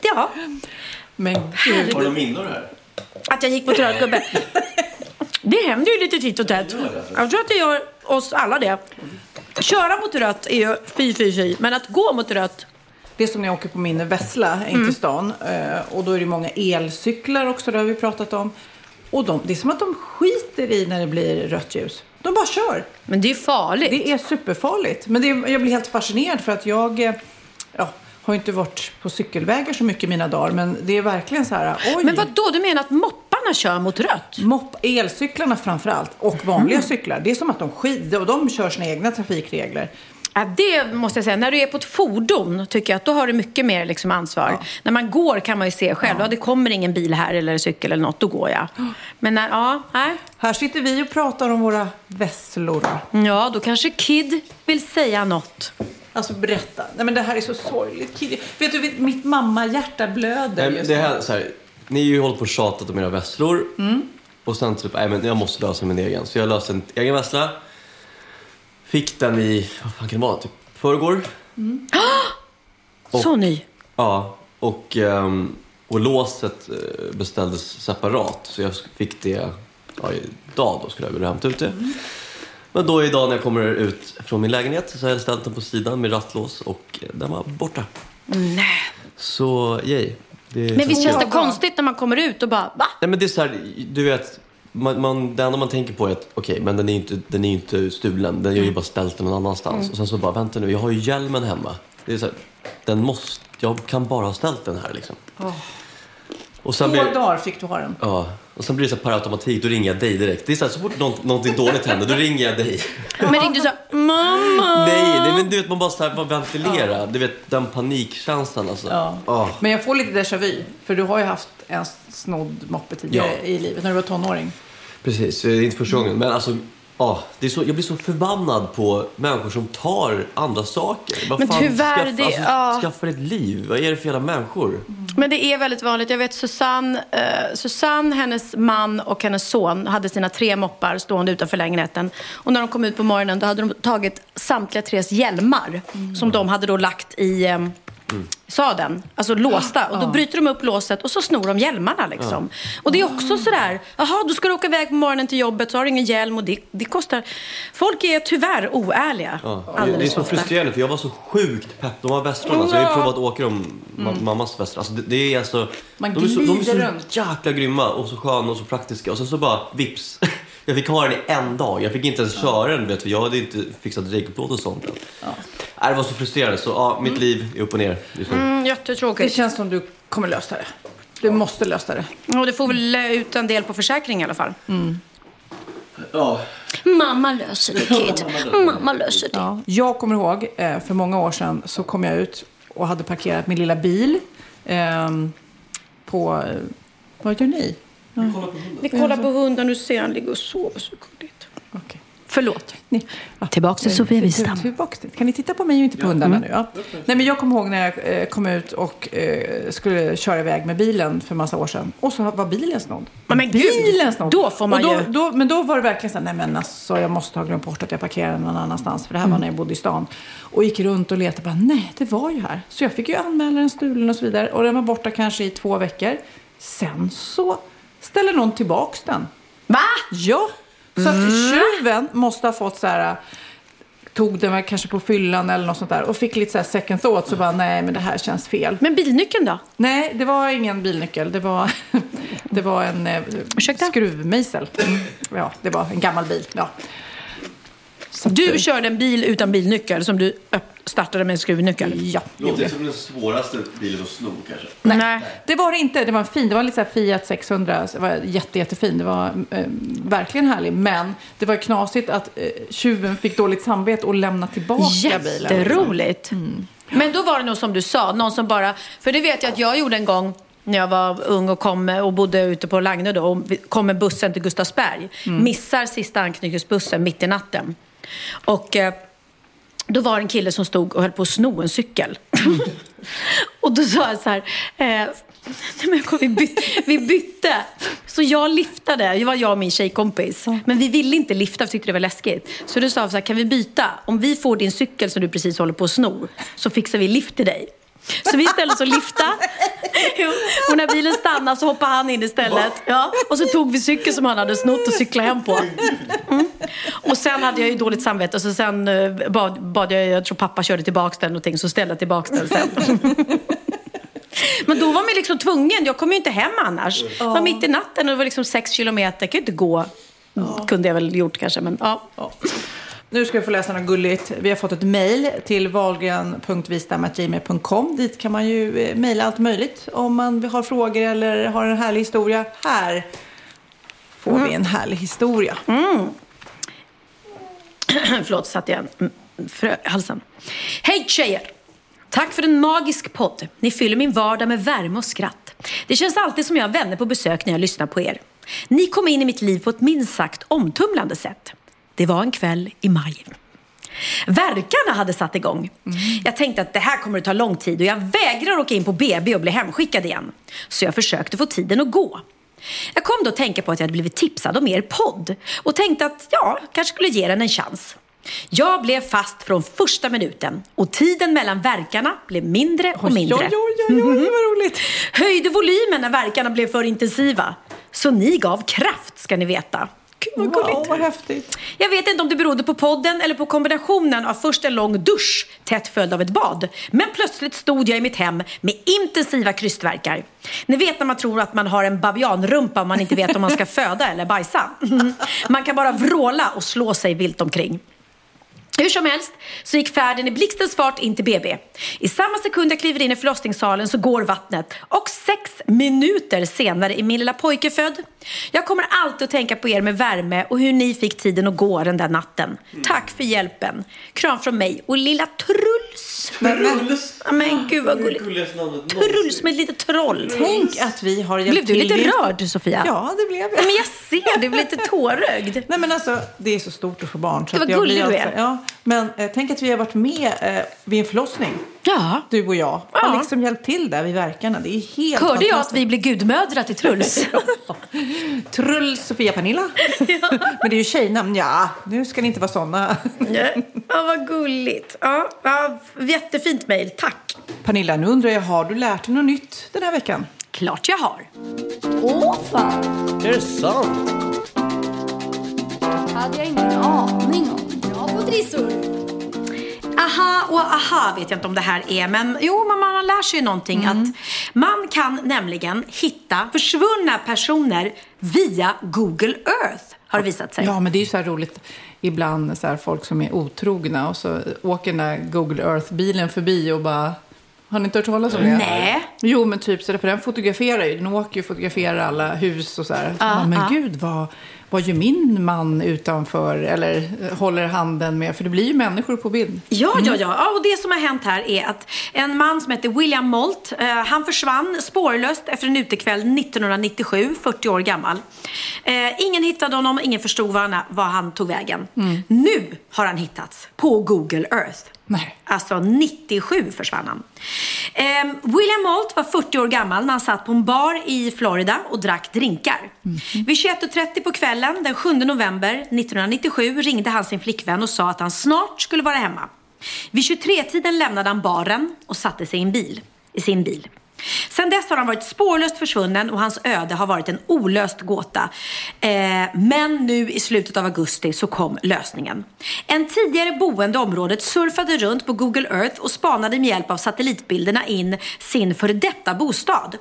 Ja, Men Har du det här? att jag gick mot röd gubbe. Det händer ju lite titt och tätt. Jag tror att det gör oss alla det. Köra mot rött är ju fy, fy, fy. Men att gå mot rött, Det är som när jag åker på min Vessla in Mm. till stan. eh, Och då är det många elcyklar också, det har vi pratat om. Och de, det är som att de skiter i när det blir rött ljus. De bara kör. men det är farligt. Det är superfarligt. Men är, jag blir helt fascinerad för att jag eh, ja, har inte varit på cykelvägar så mycket i mina dagar. Men det är verkligen så här, oj. Men vad då? Du menar att mopparna kör mot rött? Mopp, elcyklarna framför allt och vanliga cyklar. Det är som att de skiter och de kör sina egna trafikregler. Ja, det måste jag säga. När du är på ett fordon tycker jag att då har du mycket mer liksom ansvar. När man går kan man ju se själv. Ja. det kommer ingen bil här eller cykel eller något, då går jag. Men när, ja, nej. Här sitter vi och pratar om våra vesslor. Ja, då kanske Kid vill säga något. Alltså berätta. Nej men det här är så sorgligt. Kid, vet du, mitt mamma-hjärta blöder Nej, just det nu. här, så här, ni har ju hållit på och tjatat om era vesslor. Och sen typ, nej men jag måste lösa min egen. Så jag löste en egen vessla. Fick den i, vad fan kan det vara, typ förrgår? Så ny. Ja, och, ehm, och låset eh, beställdes separat. Så jag fick det ja, idag då skulle jag vilja hämta ut det. Men då idag när jag kommer ut från min lägenhet så har jag ställt den på sidan med rattlås och den var borta. Nej. Så yay. Men visst känns det konstigt när man kommer ut och bara, va? Nej men det är så här, du vet, man, man, det enda man tänker på är att okej, men den är ju inte, den är ju inte stulen. Den är ju bara ställt någon annanstans. Mm. Och sen så bara, vänta nu, jag har ju hjälmen hemma. Det är så här, den måste, jag kan bara ha ställt den här liksom. Och sen Två blir, dagar fick du ha den. ja, och sen blir det så per automatik, då ringer jag dig direkt. Det är så här, så fort något, någonting dåligt händer, då ringer jag dig. Men ringde du så här, mamma? Nej, nej men du vet, man bara så här, bara ventilera. Du vet, den panikkänslan alltså. Ja. Ah. Men jag får lite déjà vu. För du har ju haft en snodd moppe tidigare Ja. i livet när du var tonåring. Precis, det är inte första gången. Men alltså, ja, det är så, jag blir så förbannad på människor som tar andra saker. Vad Men fan, tyvärr, skaffa, det- alltså, ja. skaffa ett liv. Vad är det för jävla människor? Men det är väldigt vanligt. Jag vet Susanne, eh, Susanne, hennes man och hennes son hade sina tre moppar stående utanför lägenheten. Och när de kom ut på morgonen då hade de tagit samtliga tres hjälmar som de hade då lagt i eh, sadeln, alltså låsta. Och då bryter de upp låset och så snor de hjälmarna liksom. Och det är också sådär, jaha, då ska du åka iväg på morgonen till jobbet så har du ingen hjälm och det, det kostar. Folk är tyvärr oärliga. Ja. Det, det är så frustrerande för jag var så sjukt pepp. De har vässlorna, så jag har ju provat att åka dem, ma- mammas vässlor. Alltså, det, det är alltså, Man de är så, de är så runt. jäkla grymma och så sköna och så praktiska. Och sen så bara vips. Jag fick ha den i en dag. Jag fick inte ens köra den, vet du. Jag hade inte fixat regelplåt och sånt än. Nej, det var så frustrerande. Så ja, mitt liv är upp och ner just nu. Mm, Det jättetråkigt. känns som du kommer lösa det. Du måste lösa det. Och det får väl ut en del på försäkring i alla fall. Ja. Mamma löser det, Kid. Mamma löser det. Ja. Jag kommer ihåg, eh, för många år sedan så kom jag ut och hade parkerat min lilla bil. ehm, på... eh, Vad gör ni? Ja. Vi kollar på hunden, nu ser han ligger och sover så gulligt. Okej. Förlåt. Ni, ja. Tillbaks till Sofia Wistam. Kan ni titta på mig och inte på hundarna nu? Ja. Nej, men jag kommer ihåg när jag eh, kom ut och eh, skulle köra iväg med bilen för massa år sedan. Och så var bilen snodd. Men, bilen snodd. då får man och då, ju... Då, men då var det verkligen så här, nej men alltså jag måste ha glömt bort att jag parkerade någon annanstans. För det här Mm. var när jag bodde i stan. Och gick runt och letade, bara nej det var ju här. Så jag fick ju anmäla den stulen och så vidare. Och den var borta kanske i två veckor. Sen så ställer någon tillbaks den. Va? Ja, så att tjuven måste ha fått så här tog den kanske på fyllan eller något sånt där och fick lite så här second thought så bara nej men det här känns fel. Men bilnyckeln då? Nej, det var ingen bilnyckel. Det var, det var en eh, skruvmejsel. Mm. Ja, det var en gammal bil. Ja. Så Du eh, körde en bil utan bilnyckel som du öpp- startade med en skruvnyckel? Ja. Låter som den svåraste bilen att sno kanske. Nej. Det var det inte. Det var en fin. Det var lite så Fiat 600. Det var jätte, jättefin. Det var eh, verkligen härlig. Men det var knasigt att eh, tjuven fick dåligt samvete och lämna tillbaka bilen. Jätteroligt. Men då var det nog som du sa, någon som bara... För det vet jag att jag gjorde en gång när jag var ung och, kom, och bodde ute på Lagnö då och kom med bussen till Gustavsberg. Missar sista anknytningsbussen mitt i natten. Och eh, då var det en kille som stod och höll på att sno en cykel. och då sa jag så här... Eh, Nej, men vi, by, vi bytte. Så jag liftade. Det var jag och min tjejkompis. Men vi ville inte lifta, för tyckte det var läskigt. Så då sa vi så här, kan vi byta? Om vi får din cykel som du precis håller på att sno, så fixar vi lift till dig. Så vi ställde oss och lifta. Jo, Och när bilen stannade så hoppade han in istället. Ja. Och så tog vi cykeln som han hade snott och cyklade hem på. Mm. Och sen hade jag ju dåligt samvete. Och så sen eh, bad, bad jag, jag tror pappa körde tillbaka den och ting, så ställde jag tillbaka den sen. Men då var man liksom tvungen. Jag kom ju inte hem annars. Det var mitt i natten och det var liksom sex kilometer. Jag ju inte gå. Kunde jag väl gjort kanske, men ja. Nu ska vi få läsa något gulligt. Vi har fått ett mejl till valgren.vistam.gmail.com. Dit kan man ju eh, mejla allt möjligt om man har frågor eller har en härlig historia. Här får vi en härlig historia. Förlåt, satt jag en frö i halsen. Hej tjejer! Tack för en magisk podd. Ni fyller min vardag med värme och skratt. Det känns alltid som jag har vänner på besök när jag lyssnar på er. Ni kom in i mitt liv på ett minst sagt omtumlande sätt. Det var en kväll i maj. Verkarna hade satt igång. Jag tänkte att det här kommer att ta lång tid och jag vägrar åka in på BB och bli hemskickad igen. Så jag försökte få tiden att gå. Jag kom då att tänka på att jag hade blivit tipsad om er podd och tänkte att jag kanske skulle ge den en chans. Jag blev fast från första minuten och tiden mellan verkarna blev mindre och mindre. Oj, oj, oj, oj, vad roligt. Höjde volymen när verkarna blev för intensiva. Så ni gav kraft ska ni veta. Gud vad gulligt. Wow, vad häftigt. Jag vet inte om det berodde på podden eller på kombinationen av först en lång dusch tätt följd av ett bad. Men plötsligt stod jag i mitt hem med intensiva krystvärkar. Ni vet när man tror att man har en babianrumpa och man inte vet om man ska föda eller bajsa. Man kan bara vråla och slå sig vilt omkring. Hur som helst så gick färden i blixtens fart in till BB. I samma sekund jag kliver in i förlossningssalen så går vattnet och sex minuter senare är min lilla pojke född. Jag kommer alltid att tänka på er med värme och hur ni fick tiden att gå den där natten. Tack för hjälpen. Kram från mig och lilla Truls. Truls? Ja, Men gud vad gulligt. Truls med ett litet troll. Tänk att vi har hjälpt Blev du lite rörd Sofia? Ja, det blev Ja, jag. Men jag ser, du blir lite tårögd. Nej men alltså, det är så stort att få barn. Så Det var gullig du alltid- är. Ja, men eh, tänk att vi har varit med eh, vid en förlossning. Ja. Du och jag. Ja. Har liksom hjälpt till där vid verkarna. Det är helt Hörde jag att vi blir gudmödrar till Truls? Truls Sofia Pernilla. Men det är ju tjejnamn. Ja, nu ska ni inte vara såna. Ja, vad gulligt. Ja, ja, jättefint mejl, tack. Pernilla, nu undrar jag, har du lärt dig något nytt den här veckan? Klart jag har. Åh fan, Är det sant? hade jag ingen aning om. På trissor. Aha och aha vet jag inte om det här är, men jo, man, man lär sig ju någonting. Att man kan nämligen hitta försvunna personer via Google Earth, har det visat sig. Ja, men det är ju så här roligt. Ibland så här folk som är otrogna och så åker den där Google Earth-bilen förbi och bara... Har ni inte hört talas om det? Nej. Jo, men typ så där, för den fotograferar ju. Den åker ju och fotograferar alla hus och så här. Så Ja, man, men ja. gud, vad, vad gör min man utanför? Eller eh, håller handen med? För det blir ju människor på bild. Ja, ja, ja, ja. Och det som har hänt här är att en man som heter William Molt, eh, han försvann spårlöst efter en utekväll 1997, 40 år gammal. Eh, ingen hittade honom, ingen förstod var han, var han tog vägen. Nu har han hittats på Google Earth. Nej. Alltså 97 försvann han. Eh, William Molt var 40 år gammal när han satt på en bar i Florida och drack drinkar. Vid 21.30 på kvällen den 7 november 1997 ringde han sin flickvän och sa att han snart skulle vara hemma. Vid 23-tiden lämnade han baren och satte sig i, en bil, i sin bil. Sen dess har han varit spårlöst försvunnen och hans öde har varit en olöst gåta. Eh, men nu i slutet av augusti så kom lösningen. En tidigare boende i området surfade runt på Google Earth och spanade med hjälp av satellitbilderna in sin före detta bostad.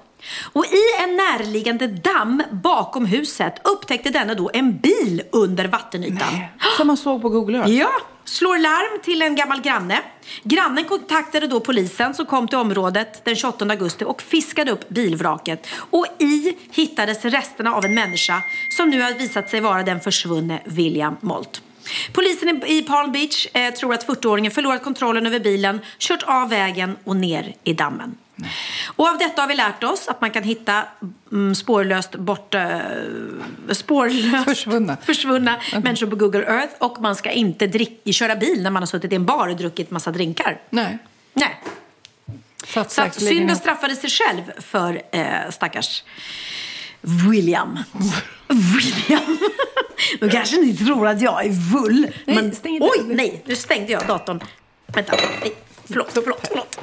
Och i en närliggande damm bakom huset upptäckte denne då en bil under vattenytan. Som man såg på Google Earth. Ja, slår larm till en gammal granne. Grannen kontaktade då polisen som kom till området den 28 augusti och fiskade upp bilvraket. Och i hittades resterna av en människa som nu har visat sig vara den försvunne William Molt. Polisen i Palm Beach eh, tror att 40-åringen förlorat kontrollen över bilen, kört av vägen och ner i dammen. Och av detta har vi lärt oss att man kan hitta mm, spårlöst bort, eh, spårlöst Försvunna. försvunna människor på Google Earth och man ska inte drick, köra bil när man har suttit i en bar och druckit massa drinkar. Nej. Nej. Så Så att synden straffade sig själv för eh, stackars William. William. Nu kanske ni tror att jag är full. Nej, men, oj, nej, nu stängde jag datorn. Vänta, nej, förlåt, förlåt, förlåt.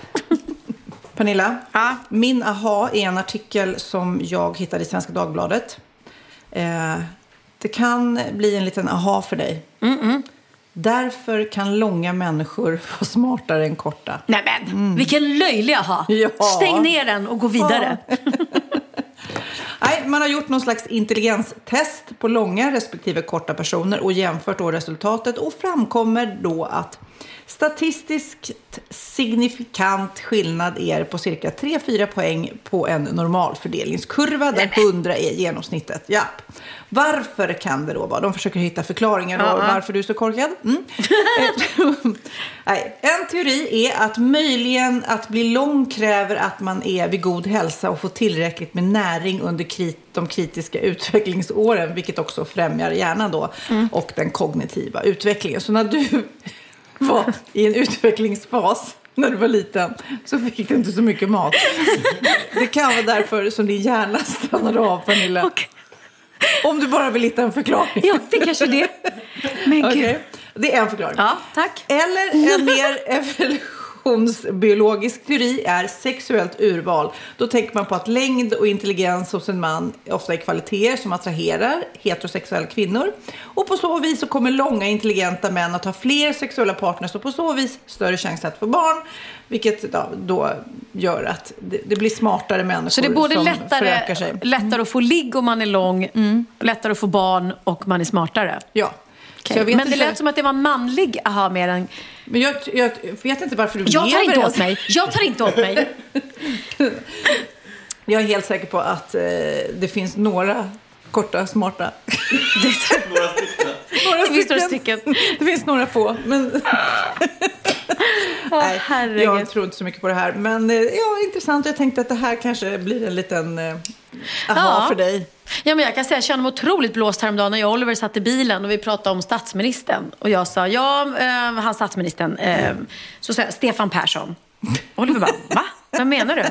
Pernilla, Ja. min aha är en artikel som jag hittade i Svenska Dagbladet. Eh, det kan bli en liten aha för dig. Därför kan långa människor vara smartare än korta. Nej men, vilken löjlig aha. Ja. Stäng ner den och gå vidare. Nej, man har gjort någon slags intelligenstest på långa respektive korta personer och jämfört då resultatet och framkommer då att statistiskt signifikant skillnad är på cirka 3-4 poäng på en normalfördelningskurva där 100 är genomsnittet. Japp. Varför kan det då vara? De försöker hitta förklaringar då, Ja. varför du är så korkad. Mm. Nej, en teori är att möjligen att bli lång kräver att man är vid god hälsa och får tillräckligt med näring under krit, de kritiska utvecklingsåren, vilket också främjar hjärnan då och den kognitiva utvecklingen. Så när du var i en utvecklingsfas när du var liten så fick du inte så mycket mat. Det kan vara därför som din hjärna stannade av, Pernilla. Okej. Om du bara vill hitta en förklaring. Ja, det kanske det. Men. Okej, Det är en förklaring. Ja, tack. Eller en mer evolutionsbiologisk teori är sexuellt urval. Då tänker man på att längd och intelligens hos en man ofta är kvaliteter som attraherar heterosexuella kvinnor. Och på så vis så kommer långa intelligenta män att ha fler sexuella partners och på så vis större chans att få barn. Vilket då, gör att det, blir smartare människor Så det är både lättare, lättare att få ligg om man är lång, lättare att få barn och man är smartare. Ja. Vet Men det inte- lät som att det var manlig aha mer än... Men jag, jag vet inte varför du Jag tar inte åt mig. Jag tar inte åt mig. Jag är helt säker på att eh, det finns några korta, smarta. Några stycken. några Det finns några stycken. Det finns några få. Men... Nej, jag tror inte så mycket på det här. Men eh, ja, intressant. Jag tänkte att det här kanske blir en liten eh, aha Ja. för dig. Ja, men jag kan säga, jag kände mig otroligt blåst häromdagen när jag och Oliver satt i bilen och vi pratade om statsministern. Och jag sa, ja, eh, han statsministern. Eh, så sa jag, Stefan Persson. Oliver bara, va? Vad menar du?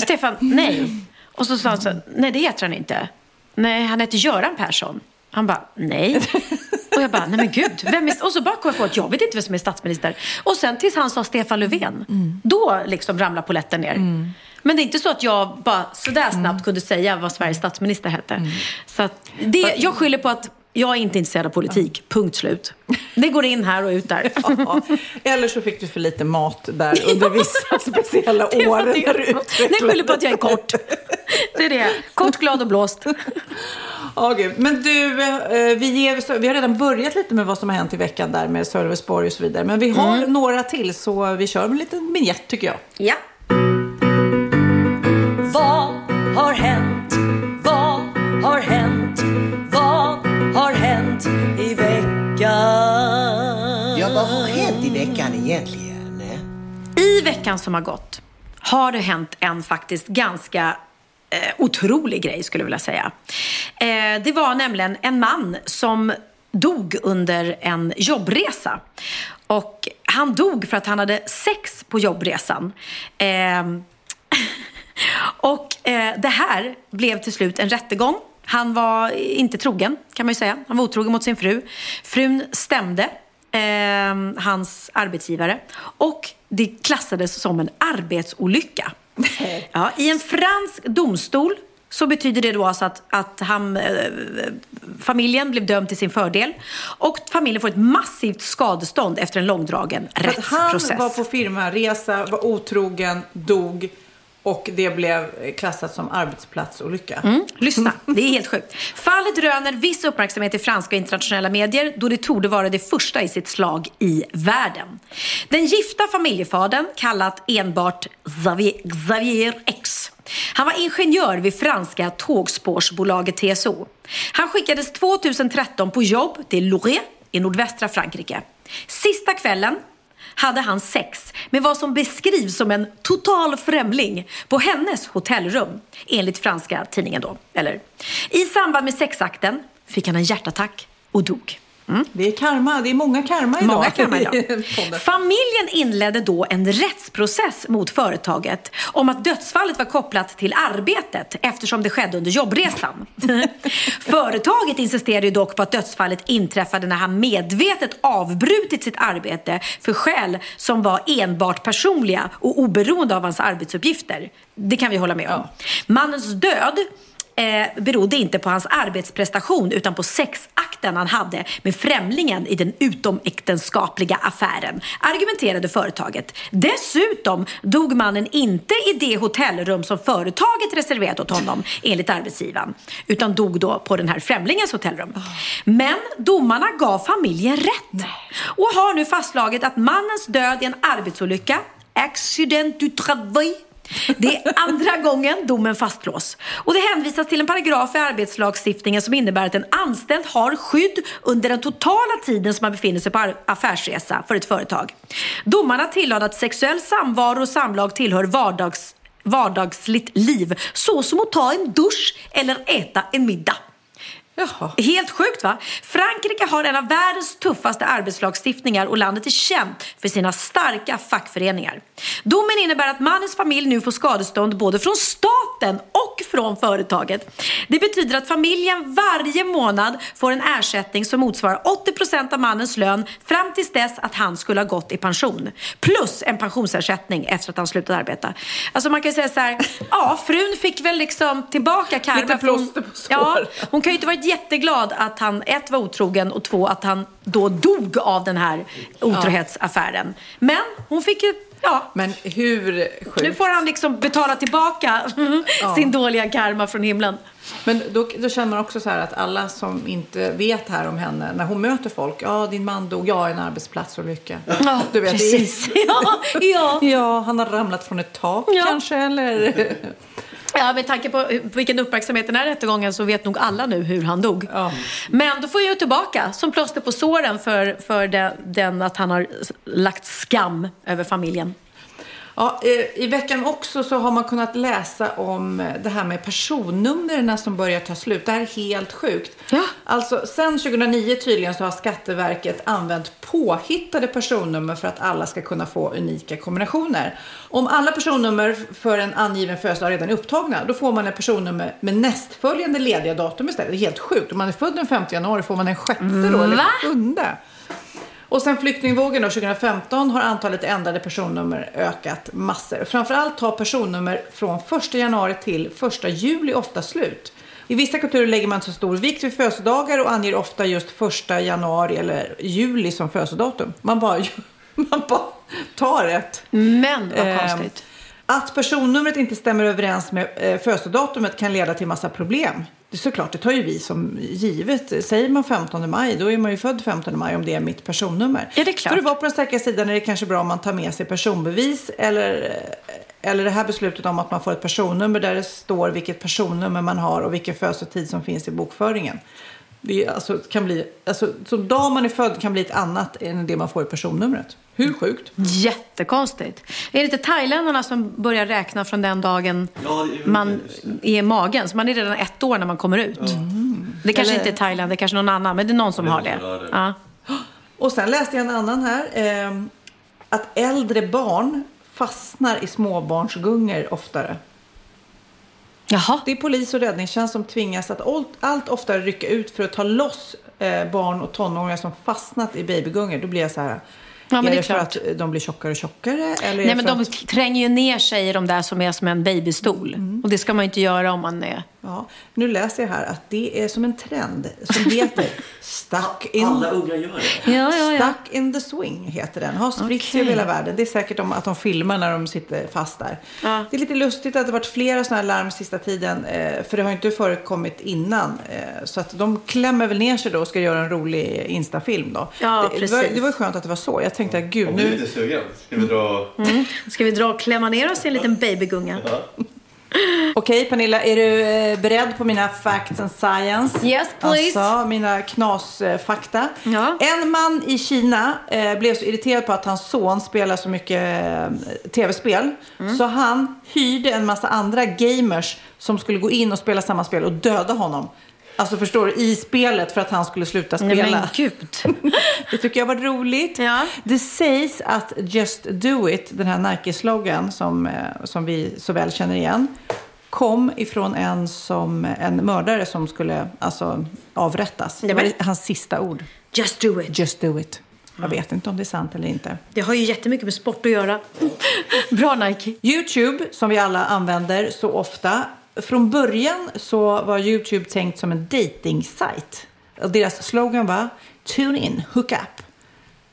Stefan, nej. Och så sa han så, nej det heter han inte. Nej, han heter Göran Persson. Han bara, nej. Och jag bara, nej men gud. Vem är... Och så bara kom jag på att jag vet inte vem som är statsminister. Och sen tills han sa Stefan Löfven. Då liksom ramlade polletten ner. Men det är inte så att jag bara sådär snabbt kunde säga vad Sveriges statsminister hette. Så att det, jag skyller på att jag är inte intresserad av politik. Punkt slut. Det går in här och ut där. Ja. Eller så fick du för lite mat där under vissa speciella år. det. Nej, skyller på att jag är kort. Det är det. Kort, glad och blåst. Ja, gud. Men du, eh, vi, ger, vi har redan börjat lite med vad som har hänt i veckan där med Sölvesborg och så vidare. Men vi har Mm. några till så vi kör med en liten vignett tycker jag. Ja. Vad har hänt? Vad har hänt? Vad har hänt i veckan? Ja, vad har hänt i veckan egentligen? I veckan som har gått har det hänt en faktiskt ganska eh, otrolig grej skulle jag vilja säga. Eh, det var nämligen en man som dog under en jobbresa. Och han dog för att han hade sex på jobbresan. Eh, och eh, det här blev till slut en rättegång. Han var inte trogen kan man ju säga. Han var otrogen mot sin fru. Frun stämde eh, hans arbetsgivare. Och det klassades som en arbetsolycka. Ja, I en fransk domstol så betyder det då alltså att, att han, eh, familjen blev dömd till sin fördel. Och familjen får ett massivt skadestånd efter en långdragen att rättsprocess. han var på firmaresa, var otrogen, dog och det blev klassat som arbetsplatsolycka. Mm, lyssna, det är helt sjukt. Fallet röner viss uppmärksamhet i franska och internationella medier då det torde vara det första i sitt slag i världen. Den gifta familjefadern, kallat enbart Xavier, Xavier X. Han var ingenjör vid franska tågspårsbolaget TSO. Han skickades 2013 på jobb till Loré i nordvästra Frankrike. Sista kvällen hade han sex med vad som beskrivs som en total främling på hennes hotellrum, enligt franska tidningen då. Eller. I samband med sexakten fick han en hjärtattack och dog. Mm. Det är karma, det är många karma idag. Många karma idag. Familjen inledde då en rättsprocess mot företaget om att dödsfallet var kopplat till arbetet eftersom det skedde under jobbresan. Företaget insisterade dock på att dödsfallet inträffade när han medvetet avbrutit sitt arbete för skäl som var enbart personliga och oberoende av hans arbetsuppgifter. Det kan vi hålla med om. Mannens död eh, berodde inte på hans arbetsprestation utan på sexakten han hade med främlingen i den utomäktenskapliga affären, argumenterade företaget. Dessutom dog mannen inte i det hotellrum som företaget reserverat åt honom, enligt arbetsgivaren, utan dog då på den här främlingens hotellrum. Men domarna gav familjen rätt och har nu fastslagit att mannens död i en arbetsolycka, accident du travail, det är andra gången domen fastslås. Och det hänvisas till en paragraf i arbetslagstiftningen som innebär att en anställd har skydd under den totala tiden som man befinner sig på affärsresa för ett företag. Domarna tillade att sexuell samvaro och samlag tillhör vardags, vardagsligt liv, så som att ta en dusch eller äta en middag. Helt sjukt va? Frankrike har en av världens tuffaste arbetslagstiftningar och landet är känt för sina starka fackföreningar. Domen innebär att mannens familj nu får skadestånd både från staten och från företaget. Det betyder att familjen varje månad får en ersättning som motsvarar 80% av mannens lön fram tills dess att han skulle ha gått i pension. Plus en pensionsersättning efter att han slutat arbeta. Alltså man kan säga så här, ja frun fick väl liksom tillbaka karma. Lite plåster på sår. Ja, hon kan ju inte varit jätteglad att han ett var otrogen och två att han då dog av den här otrohetsaffären. Men hon fick ju, ja. Men hur sjukt? Nu får han liksom betala tillbaka Ja. sin dåliga karma från himlen. Men då, då känner man också så att alla som inte vet här om henne, när hon möter folk, ja din man dog, ja en arbetsplatsolycka. Ja, du vet, precis. Ja, ja. ja, han har ramlat från ett tak Ja. kanske eller... Ja, med tanke på vilken uppmärksamhet den här rättegången så vet nog alla nu hur han dog. Men då får jag tillbaka som plåster på såren för, för den att han har lagt skam över familjen. Ja, eh, I veckan också så har man kunnat läsa om eh, det här med personnumren som börjar ta slut. Det här är helt sjukt. Alltså, sen 2009 tydligen så har Skatteverket använt påhittade personnummer för att alla ska kunna få unika kombinationer. Om alla personnummer för en angiven födelsedag redan är upptagna, då får man ett personnummer med nästföljande lediga datum istället. Det är helt sjukt. Om man är född den 5 januari får man den 6 då, eller Va? 7. Och sen flyktingvågen då, 2015 har antalet ändrade personnummer ökat massor. Framförallt tar personnummer från 1 januari till 1 juli ofta slut. I vissa kulturer lägger man så stor vikt vid födelsedagar och anger ofta just 1 januari eller juli som födelsedatum. Man bara, man bara tar ett. Men vad Eh, konstigt. Att personnumret inte stämmer överens med eh, födelsedatumet kan leda till massa problem. Det är såklart, det tar ju vi som givet. Säger man 15 maj, då är man ju född 15 maj om det är mitt personnummer. Ja, det är klart. För att vara på den säkra sidan är det kanske bra om man tar med sig personbevis eller, eller det här beslutet om att man får ett personnummer där det står vilket personnummer man har och vilken födelsetid som finns i bokföringen. Det är, alltså, kan bli, alltså, som dag man är född kan bli ett annat än det man får i personnumret. Hur sjukt? Jättekonstigt. Är det inte thailändarna som börjar räkna från den dagen Ja, är man är i magen? Så man är redan ett år när man kommer ut. Det kanske Eller- inte är Thailand, det är kanske någon annan, men det är någon som Det är har det. det. Ja. Och sen läste jag en annan här. Eh, att äldre barn fastnar i småbarnsgungor oftare. Jaha. Det är polis och räddningstjänst som tvingas att allt, oftare rycka ut för att ta loss eh, barn och tonåringar som fastnat i babygungor. Då blir jag så här. Ja, men är det är för klart. att de blir tjockare och tjockare? Eller Nej, men de att, tränger ju ner sig i de där som är som en babystol. Mm. Och det ska man ju inte göra om man är... ja, nu läser jag här att det är som en trend som heter Stuck in, Alla unga gör det. Ja, ja, ja. Stuck in the swing heter den. Har spritts Okej. över hela världen. Det är säkert om att de filmar när de sitter fast där. Ja. Det är lite lustigt att det varit flera sådana här larm sista tiden. Eh, för det har inte förekommit innan. Eh, så att de klämmer väl ner sig då och ska göra en rolig instafilm då. Ja, det, det, var, precis. det var skönt att det var så. Jag tänkte att gud nu... lite sugen, ska vi dra... Mm. Ska vi dra och klämma ner oss i en liten babygunga? Okej Pernilla, är du eh, beredd på mina facts and science? Yes, please. Alltså mina knasfakta. Ja. En man i Kina eh, blev så irriterad på att hans son spelar så mycket eh, tv-spel. Mm. Så han hyrde en massa andra gamers som skulle gå in och spela samma spel och döda honom. Alltså förstår du, i spelet för att han skulle sluta Nej spela. men gud. Det tycker jag var roligt. Ja. Det sägs att Just Do It, den här Nike-slogan som, eh, som vi så väl känner igen, kom ifrån en, som, en mördare som skulle alltså, avrättas. Det var hans sista ord. Just do it. Just do it. Jag vet inte om det är sant eller inte. Det har ju jättemycket med sport att göra. Bra Nike. YouTube, som vi alla använder så ofta. Från början så var YouTube tänkt som en dating-sajt. Deras slogan var Tune in, hook up.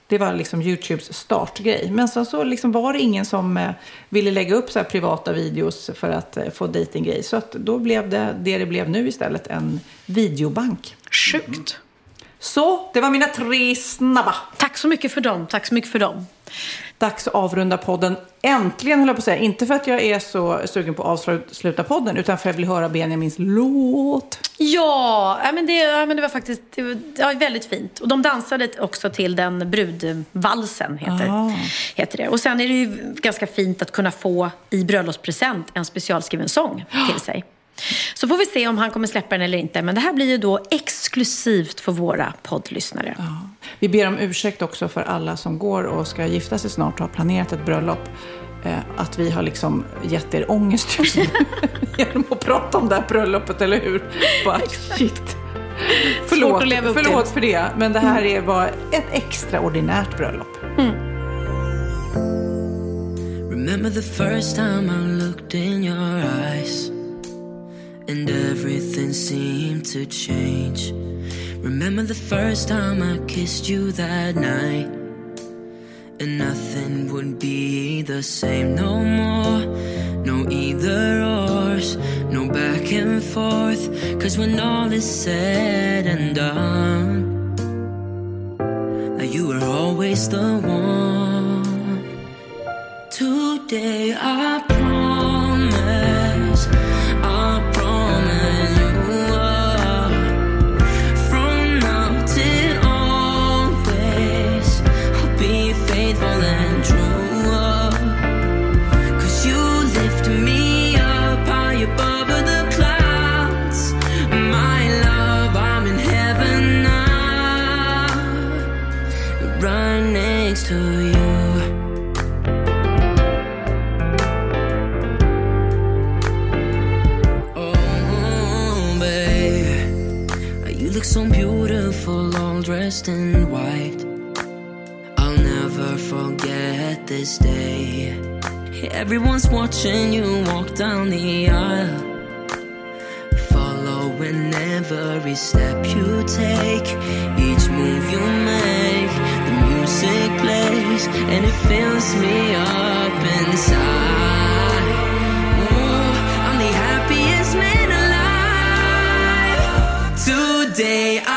Det var liksom YouTubes startgrej. Men sen så liksom var det ingen som eh, ville lägga upp så här privata videos för att eh, få dejtinggrej. Så att då blev det det det blev nu istället, en videobank. Sjukt. Så, det var mina tre snabba. Tack så mycket för dem. Tack så mycket för dem. Dags att avrunda podden. Äntligen höll jag på att säga. Inte för att jag är så sugen på att avsluta podden, utan för att jag vill höra Benjamins låt. Ja, men det, ja, men det var faktiskt det var, ja, väldigt fint. Och de dansade också till den brudvalsen, heter, Ah. heter det. Och sen är det ju ganska fint att kunna få i bröllopspresent en specialskriven sång till sig. Så får vi se om han kommer släppa den eller inte. Men det här blir ju då exklusivt för våra poddlyssnare. Vi ber om ursäkt också för alla som går och ska gifta sig snart och har planerat ett bröllop. Eh, att vi har liksom gett er ångest just nu genom att prata om det här bröllopet, eller hur? Bara, shit. Förlåt, förlåt för det, men det här är bara ett extraordinärt bröllop. Remember the first time I looked in your eyes and everything seemed to change. Remember the first time I kissed you that night and nothing would be the same no more. No either ors, no back and forth. Cause when all is said and done, now you were always the one. Today I promise, dressed in white. I'll never forget this day. Everyone's watching you walk down the aisle, following every step you take, each move you make. The music plays, and it fills me up inside. Oh, I'm the happiest man alive. Today I